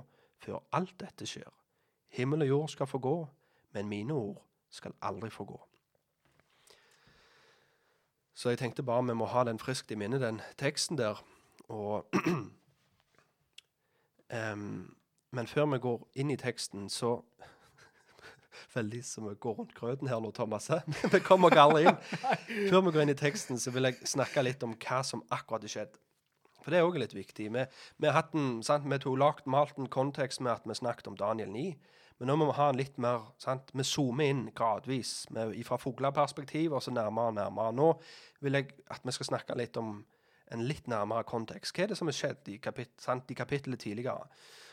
S3: før alt dette skjer. Himmel og jord skal få gå, men mine ord skal aldri få gå. Så jeg tenkte bare vi må ha den friskt i minne, den teksten der. Og um, men før vi går inn i teksten, så Veldig som vi går rundt grøten her nå, Thomas. vi kommer ikke alle inn. Før vi går inn i teksten, så vil jeg snakke litt om hva som akkurat har skjedd. For det er òg litt viktig. Vi, vi har hatt en, sant, vi to lagt, malt en kontekst med at vi snakket om Daniel 9. Men nå må vi ha en litt mer sant? Vi zoomer inn gradvis. med, fra fugleperspektiv og så nærmere og nærmere. Nå vil jeg at vi skal snakke litt om en litt nærmere kontekst. Hva er det som har skjedd i, kapit sant, i kapittelet tidligere?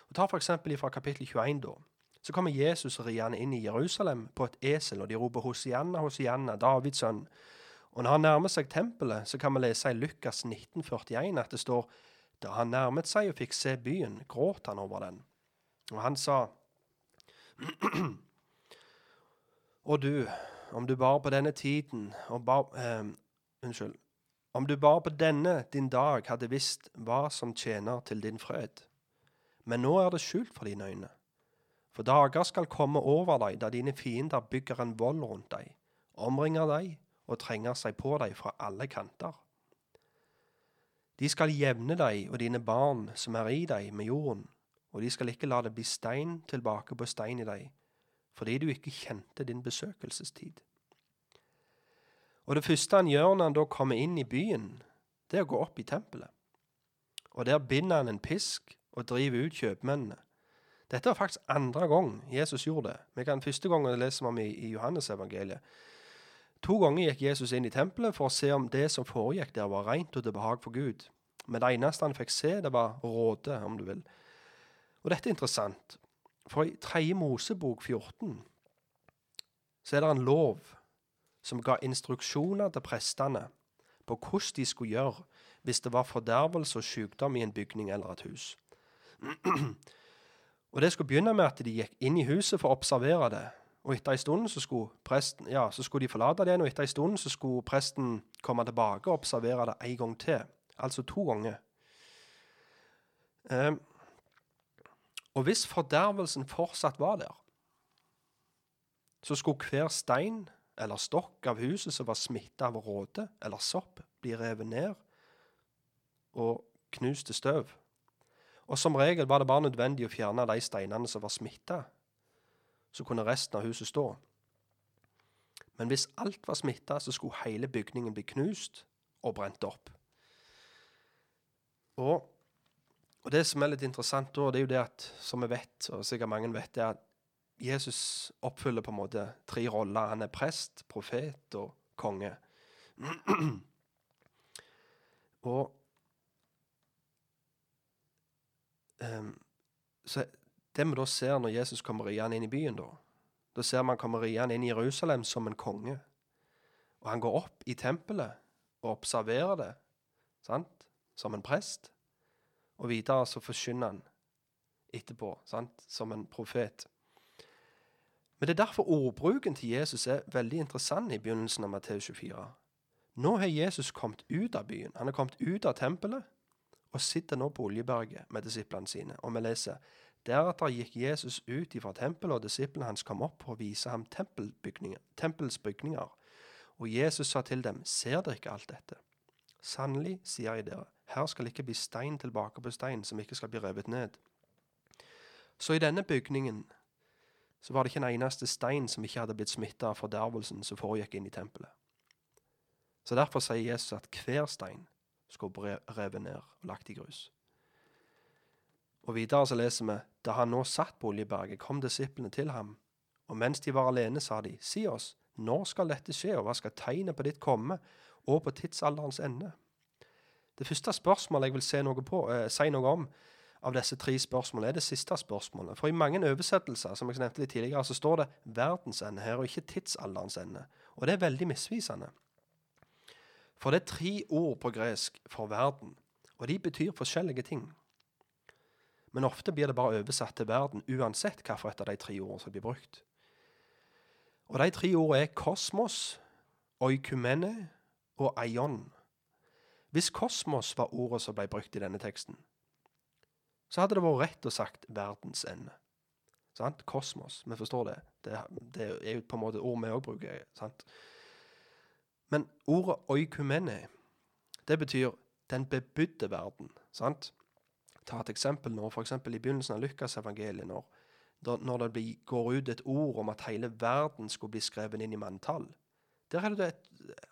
S3: Og Ta f.eks. fra kapittel 21. da. Så kommer Jesus riende inn i Jerusalem på et esel, og de roper Hosianna, Hosianna, Davids sønn. Og når han nærmer seg tempelet, så kan vi lese i Lukas 1941 at det står da han nærmet seg og fikk se byen, gråt han over den. Og han sa Og du, om du bare på denne tiden bar, eh, Unnskyld. Om du bare på denne din dag hadde visst hva som tjener til din fred. Men nå er det skjult for dine øyne. For dager skal komme over deg da dine fiender bygger en vold rundt deg, omringer deg og trenger seg på deg fra alle kanter. De skal jevne deg og dine barn som er i deg, med jorden, og de skal ikke la det bli stein tilbake på stein i deg, fordi du ikke kjente din besøkelsestid. Og det første han gjør når han da kommer inn i byen, det er å gå opp i tempelet. Og der binder han en pisk og driver ut kjøpmennene. Dette var faktisk andre gang Jesus gjorde det. Vi kan Første gang leser vi om i, Johannesevangeliet. To ganger gikk Jesus inn i tempelet for å se om det som foregikk der, var rent og til behag for Gud. Men det eneste han fikk se, det var råde, om du vil. Og dette er interessant, for i 3. Mosebok 14 så er det en lov som ga instruksjoner til prestene på hvordan de skulle gjøre hvis det var fordervelse og sykdom i en bygning eller et hus. og Det skulle begynne med at de gikk inn i huset for å observere det. Og etter en stund så skulle, presten, ja, så skulle de forlate det og etter en stund så skulle presten komme tilbake og observere det en gang til. Altså to ganger. Eh, og hvis fordervelsen fortsatt var der, så skulle hver stein eller stokk av huset som var smitta av råte eller sopp, bli revet ned og knust til støv. Og som regel var det bare nødvendig å fjerne de steinene som var smitta, så kunne resten av huset stå. Men hvis alt var smitta, så skulle hele bygningen bli knust og brent opp. Og, og det som er litt interessant da, det er jo det at, som vi vet, og sikkert mange vet, det er at Jesus oppfyller på en måte tre roller. Han er prest, profet og konge. og um, Så det vi da ser når Jesus kommer riende inn i byen, da Da ser man kommer riende inn i Jerusalem som en konge. Og han går opp i tempelet og observerer det, sant? som en prest. Og videre så forkynner han etterpå, sant? som en profet. Men det er derfor ordbruken til Jesus er veldig interessant i begynnelsen av Matteus 24. Nå har Jesus kommet ut av byen. Han har kommet ut av tempelet og sitter nå på Oljeberget med disiplene sine. Og vi leser Deretter gikk Jesus ut ifra tempelet, og disiplene hans kom opp og viste ham tempels bygninger. Og Jesus sa til dem, ser dere ikke alt dette? Sannelig, sier jeg dere, her skal ikke bli stein tilbake på stein som ikke skal bli revet ned. Så i denne bygningen så var det ikke en eneste stein som ikke hadde blitt smitta av fordervelsen som foregikk inn i tempelet. Så derfor sier Jesus at hver stein skulle revet ned og lagt i grus. Og videre så leser vi da han nå satt på Oljeberget, kom disiplene til ham. Og mens de var alene, sa de, si oss, når skal dette skje, og hva skal tegnet på ditt komme, og på tidsalderens ende? Det første spørsmålet jeg vil noe på, eh, si noe om av disse tre spørsmålene, er det siste spørsmålet. For i mange oversettelser som jeg nevnte litt tidligere, så står det 'verdens ende' her, og ikke 'tidsalderens ende'. Og det er veldig misvisende. For det er tre ord på gresk for verden, og de betyr forskjellige ting. Men ofte blir det bare oversatt til verden, uansett hvilket av de tre ordene som blir brukt. Og de tre ordene er kosmos, oikumene og aion. Hvis kosmos var ordet som ble brukt i denne teksten, så hadde det vært rett å sagt verdens ende. Sant? Kosmos. Vi forstår det. det. Det er jo på en måte ord vi òg bruker. sant? Men ordet oikumene, det betyr den bebudde verden. sant? ta et eksempel nå, f.eks. i begynnelsen av Lukasevangeliet, når, når det blir, går ut et ord om at hele verden skulle bli skrevet inn i manntall. Der er det et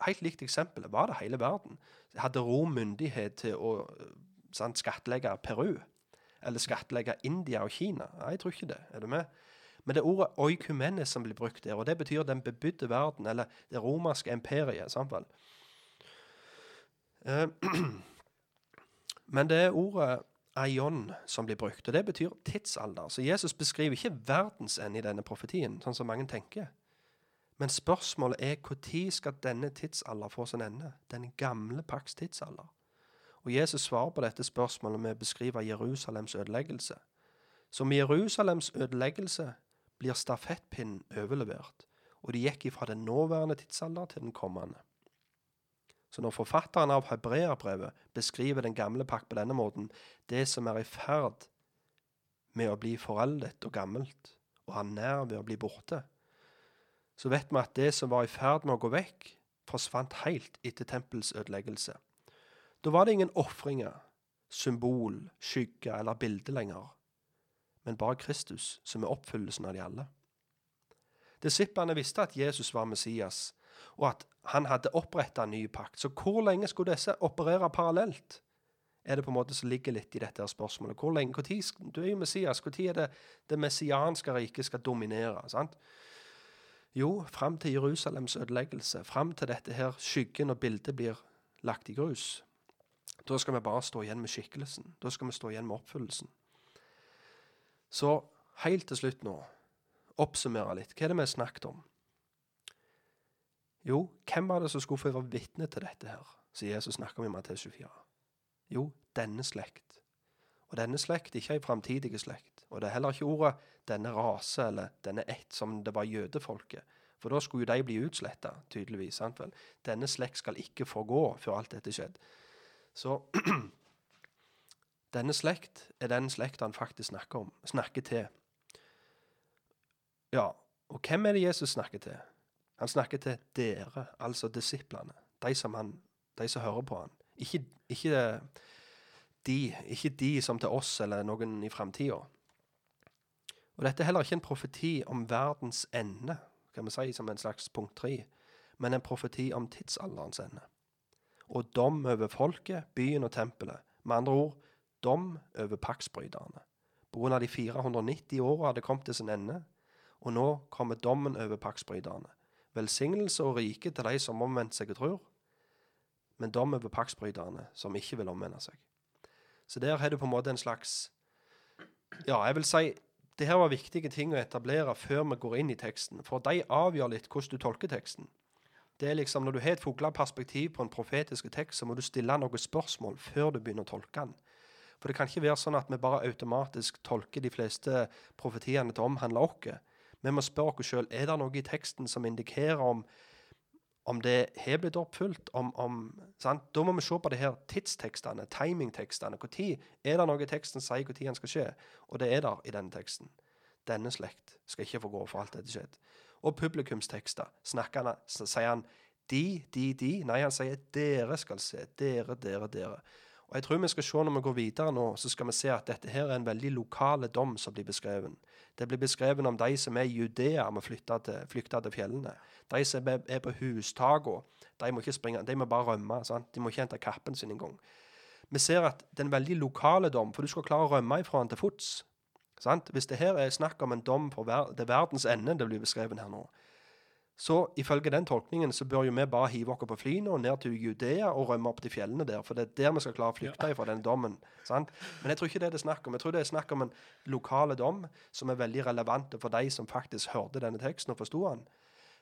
S3: helt likt eksempel. Var det hele verden? Hadde Rom myndighet til å eh, sant, skattlegge Peru? Eller skattlegge India og Kina? Jeg tror ikke det. Er du med? Men det er ordet oikumenes som blir brukt der, og det betyr den bebudde verden, eller det romerske imperiet. sant vel? Eh, Men det er ordet aion som blir brukt, og det betyr tidsalder. Så Jesus beskriver ikke verdens ende i denne profetien, sånn som mange tenker. Men spørsmålet er når skal denne tidsalder få sin ende? Den gamle paks tidsalder. Og Jesus svarer på dette spørsmålet med å beskrive Jerusalems ødeleggelse. Som Jerusalems ødeleggelse blir stafettpinnen overlevert, og de gikk ifra den nåværende tidsalder til den kommende. Så når forfatteren av hebreerbrevet beskriver den gamle pakk på denne måten, det som er i ferd med å bli foreldet og gammelt, og er nær ved å bli borte, så vet vi at det som var i ferd med å gå vekk, forsvant helt etter tempels ødeleggelse. Da var det ingen ofringer, symbol, skygge eller bilde lenger, men bare Kristus som er oppfyllelsen av de alle. Disiplene visste at Jesus var Messias, og at han hadde oppretta en ny pakt. Så hvor lenge skulle disse operere parallelt? Er det på en måte som ligger litt i dette spørsmålet. Hvor lenge, hvor tid, Du er jo Messias. Når er det det messianske riket skal dominere? sant? Jo, fram til Jerusalems ødeleggelse. Fram til dette her skyggen og bildet blir lagt i grus. Da skal vi bare stå igjen med skikkelsen. Da skal vi stå igjen med oppfyllelsen. Så helt til slutt nå, oppsummere litt. Hva er det vi har snakket om? Jo, hvem var det som skulle få være vitne til dette her, som Jesus snakker om i Matteus 24? Jo, denne slekt. Og denne slekt ikke ei framtidig slekt. Og det er heller ikke ordet 'denne rase' eller 'denne ett' som det var jødefolket. For da skulle jo de bli utsletta, tydeligvis. sant vel? Denne slekt skal ikke forgå før alt dette skjedde. Så denne slekt er den slekt han faktisk snakker om, snakker til. Ja, og hvem er det Jesus snakker til? Han snakker til dere, altså disiplene. De som, han, de som hører på han. Ikke, ikke de, ikke de som til oss eller noen i framtida. Og dette er heller ikke en profeti om verdens ende, kan vi si som en slags punkt tre, men en profeti om tidsalderens ende. Og dom over folket, byen og tempelet. Med andre ord dom over paksbryterne. Av de 490 åra hadde kommet til sin ende, og nå kommer dommen over paksbryterne. Velsignelse og rike til de som omvendte seg og tror, men dom over paksbryterne som ikke vil omvende seg. Så der har du på en måte en slags Ja, jeg vil si det her var viktige ting å etablere før vi går inn i teksten, for de avgjør litt hvordan du tolker teksten. Det er liksom, Når du har et fugleperspektiv på en profetisk tekst, så må du stille noen spørsmål før du begynner å tolke den. For det kan ikke være sånn at vi bare automatisk tolker de fleste profetiene til å omhandle oss. Vi må spørre oss sjøl er det noe i teksten som indikerer om, om det har blitt oppfylt. Om, om? Da må vi se på det her tidstekstene, timingtekstene. Når er det noe i teksten sier når den skal skje? Og det er der i denne teksten. Denne slekt skal ikke få gå for alt dette skjedd. Og publikumstekster. Snakker han, sier han de, de, de. Nei, han sier dere skal se. Dere, dere, dere. Og jeg tror vi skal se når vi går videre nå, så skal vi se at dette her er en veldig lokale dom som blir beskrevet. Det blir beskrevet om de som er i Judea, må flykte til, til fjellene. De som er, på hustakene, de må de må bare rømme. Sant? De må ikke hente kappen sin engang. Vi ser at det er en veldig lokale dom, for du skal klare å rømme ifra den til fots. Sant? Hvis det her er snakk om en dom for ver det er verdens ende det blir beskrevet her nå, så ifølge den tolkningen så bør jo vi bare hive oss på flyene og ned til Judea og rømme opp til fjellene der, for det er der vi skal klare å flykte fra den dommen. Sant? Men jeg tror ikke det er det snakk om. Jeg tror det er snakk om en lokale dom som er veldig relevant for de som faktisk hørte denne teksten og forsto den.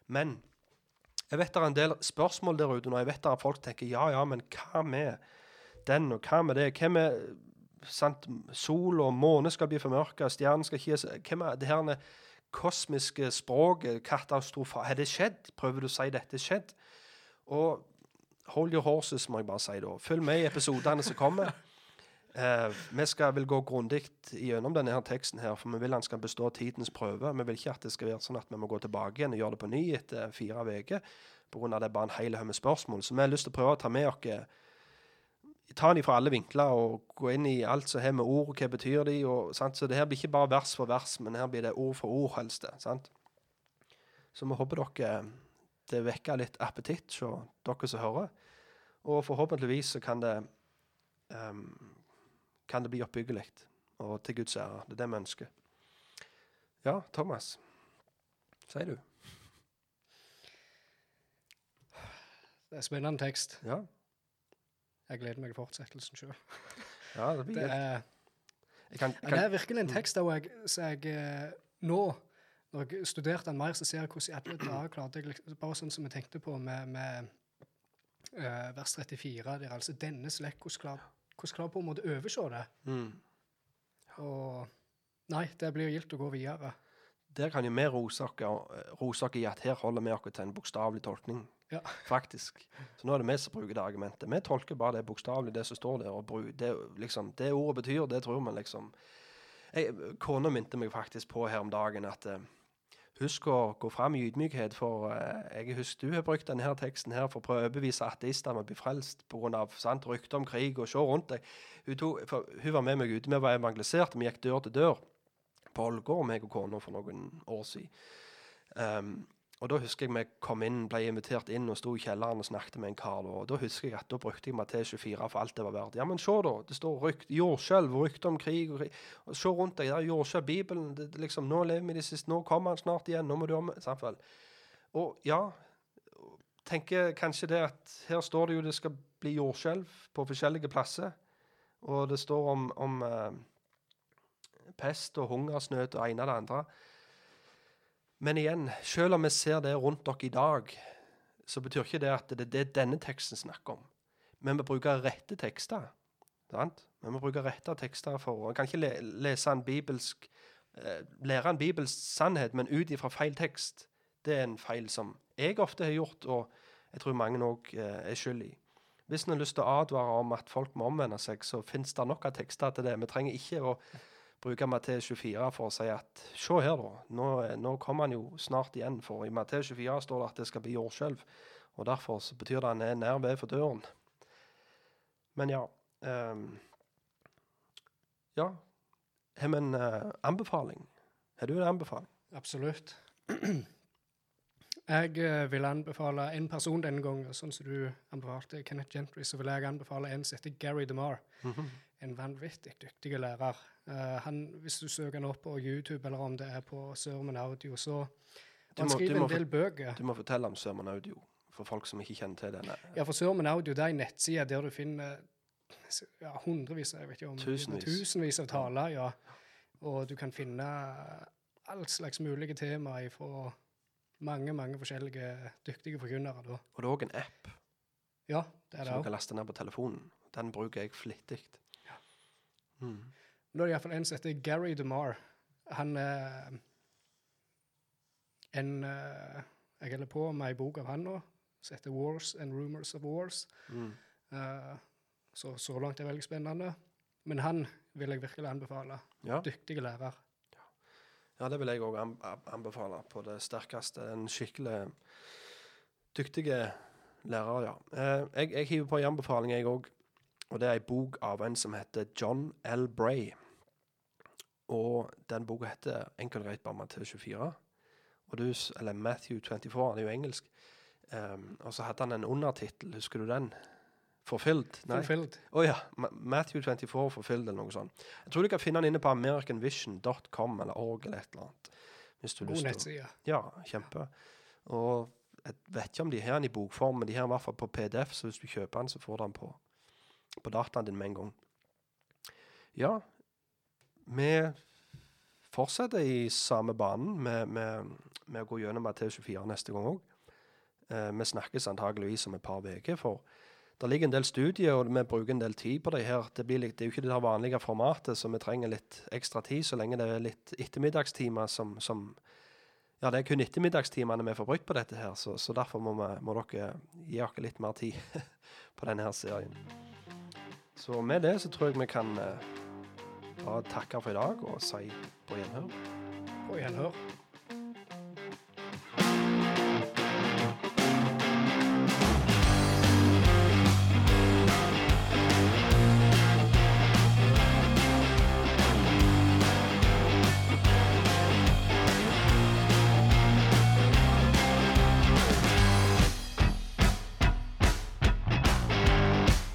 S3: Men jeg vet det er en del spørsmål der ute og Jeg vet det er folk tenker ja, ja, men hva med den, og hva med det? Hvem er sant, sol og måne skal bli formørka, stjernen skal ikke Hvem er det her kosmiske språket? Katastrofe Har det skjedd? Prøver du å si dette skjedd? Og hold your horses, må jeg bare si da. Følg med i episodene som kommer. Eh, vi skal vel gå grundig gjennom denne her teksten, her, for vi vil han skal bestå tidens prøve. Vi vil ikke at det skal være sånn at vi må gå tilbake igjen og gjøre det på ny etter fire uker, pga. det er bare en hel haug med spørsmål. Så vi har lyst til å prøve å ta med oss ta den fra alle vinkler og gå inn i alt som har med ord, hva betyr de, og, sant? Så det her blir ikke bare vers for vers, men her blir det ord for ord, helst sant? Så vi håper dere det vekker litt appetitt hos dere som hører. Og forhåpentligvis så kan det um, kan det bli oppbyggelig og til Guds ære. Det er det vi ønsker. Ja, Thomas. Sier du?
S4: Det er spennende tekst.
S3: Ja.
S4: Jeg gleder meg til fortsettelsen sjøl.
S3: ja det blir
S4: Det er,
S3: Jeg kan,
S4: ja, det er virkelig en tekst der jeg, så jeg eh, nå når jeg studerte den mer, så ser jeg hvordan i alle dager klarte jeg liksom, Bare sånn som jeg tenkte på med, med uh, vers 34, der altså denne slekt, hvordan klarer klar på en måte overse det?
S3: mm.
S4: Og Nei, det blir gildt å gå videre.
S3: Der kan jo vi rose dere i at her holder vi oss til en bokstavelig tolkning.
S4: Ja.
S3: Faktisk. Så nå er det vi som bruker det argumentet. Vi tolker bare det bokstavelig, det som står der. og det, liksom, det ordet betyr, det tror vi liksom Kona minte meg faktisk på her om dagen at uh, Husk å gå fram i ydmykhet, for uh, jeg husker du har brukt denne teksten her for å prøve å overbevise ateister om å bli frelst pga. rykter om krig og se rundt deg. Hun, tog, for, hun var med meg ute, vi var evangelisert, vi gikk dør til dør på Ålgård, meg og kona, for noen år siden. Um, og da husker jeg vi kom inn, ble invitert inn og sto i kjelleren og snakket med en kar. Og da husker jeg at da brukte jeg Matteus 24 for alt det var verdt. Ja, men se da, det står rykt, jordskjelv, rykter om krig. og. Og Se rundt deg, det er jordskjelv, Bibelen. Det, liksom, Nå lever vi i det siste, nå kommer han snart igjen. nå må du om, samtidig. Og ja, tenker kanskje det at her står det jo det skal bli jordskjelv på forskjellige plasser. Og det står om, om eh, pest og hungersnød og ene og det andre. Men igjen, selv om vi ser det rundt dere i dag, så betyr ikke det at det er det denne teksten snakker om. Men vi bruker rette tekster. Sant? Vi må bruke rette tekster for Man kan ikke le lese en bibelsk eh, lære en bibelsk sannhet, men ut ifra feil tekst. Det er en feil som jeg ofte har gjort, og jeg tror mange òg eh, er skyld i. Hvis en har lyst til å advare om at folk må omvende seg, så finnes det nok av tekster til det. Vi trenger ikke å bruke Matteus 24 for å si at se her, da. Nå, nå kommer han jo snart igjen. For i Matteus 24 står det at det skal bli jordskjelv. Og derfor så betyr det han er nær ved for døren. Men ja um, Ja. Har vi en uh, anbefaling? Har du en anbefaling?
S4: Absolutt. Jeg eh, vil anbefale en person denne gangen, sånn som du anbefalte Kenneth Gentry, så vil jeg anbefale en som heter Gary DeMar. En vanvittig dyktig lærer. Uh, han, hvis du søker han opp på YouTube, eller om det er på Sermon Audio, så
S3: Du
S4: Han
S3: må-
S4: skriver
S3: må
S4: en del bøker.
S3: Du må fortelle om Sermon Audio for folk som ikke kjenner til denne.
S4: Ja, for Sermon Audio det er en nettside der du finner ja, hundrevis, jeg vet ikke om
S3: Tusenvis.
S4: tusenvis av taler. ja. Og du kan finne all slags mulige temaer fra mange mange forskjellige dyktige forkynnere. da.
S3: Og det er òg en app
S4: Ja, det er det
S3: som du kan laste ned på telefonen. Den bruker jeg flittig. Mm.
S4: Nå er det iallfall en som heter Gary DeMar. Han er en eh, Jeg holder på med ei bok av han nå, som heter 'Wars and Rumors of Wars'.
S3: Mm.
S4: Uh, så så langt er det veldig spennende. Men han vil jeg virkelig anbefale.
S3: Ja.
S4: Dyktige lærer.
S3: ja, det vil jeg òg anbefale på det sterkeste. En skikkelig dyktige lærer, ja. Eh, jeg, jeg hiver på en anbefaling, jeg òg. Og det er ei bok av en som heter John L. Bray. Og den boka heter enkelt og greit bare Matteus 24. Og du, eller Matthew 24, han er jo engelsk. Um, og så hadde han en undertittel, husker du den? Forfylt? Nei. Å ja. Matthew 24 Forfylt, eller noe sånt. Jeg tror du kan finne den inne på americanvision.com eller org eller et eller annet. Hvis du
S4: God nettside.
S3: Ja, kjempe. Og jeg vet ikke om de har den i bokform, men de har den i hvert fall på PDF, så hvis du kjøper den, så får du den på, på dataen din med en gang. Ja, vi fortsetter i samme banen med, med, med å gå gjennom Matteus 24 neste gang òg. Eh, vi snakkes antageligvis om et par uker, for det ligger en del studier, og vi bruker en del tid på det her. Det, blir det er jo ikke det vanlige formatet, så vi trenger litt ekstra tid så lenge det er litt ettermiddagstimer som, som Ja, det er kun ettermiddagstimene vi får brukt på dette her, så, så derfor må, vi, må dere gi dere litt mer tid på denne her serien. Så med det så tror jeg vi kan eh, bare takke for i dag og si på gjenhør.
S4: På gjenhør.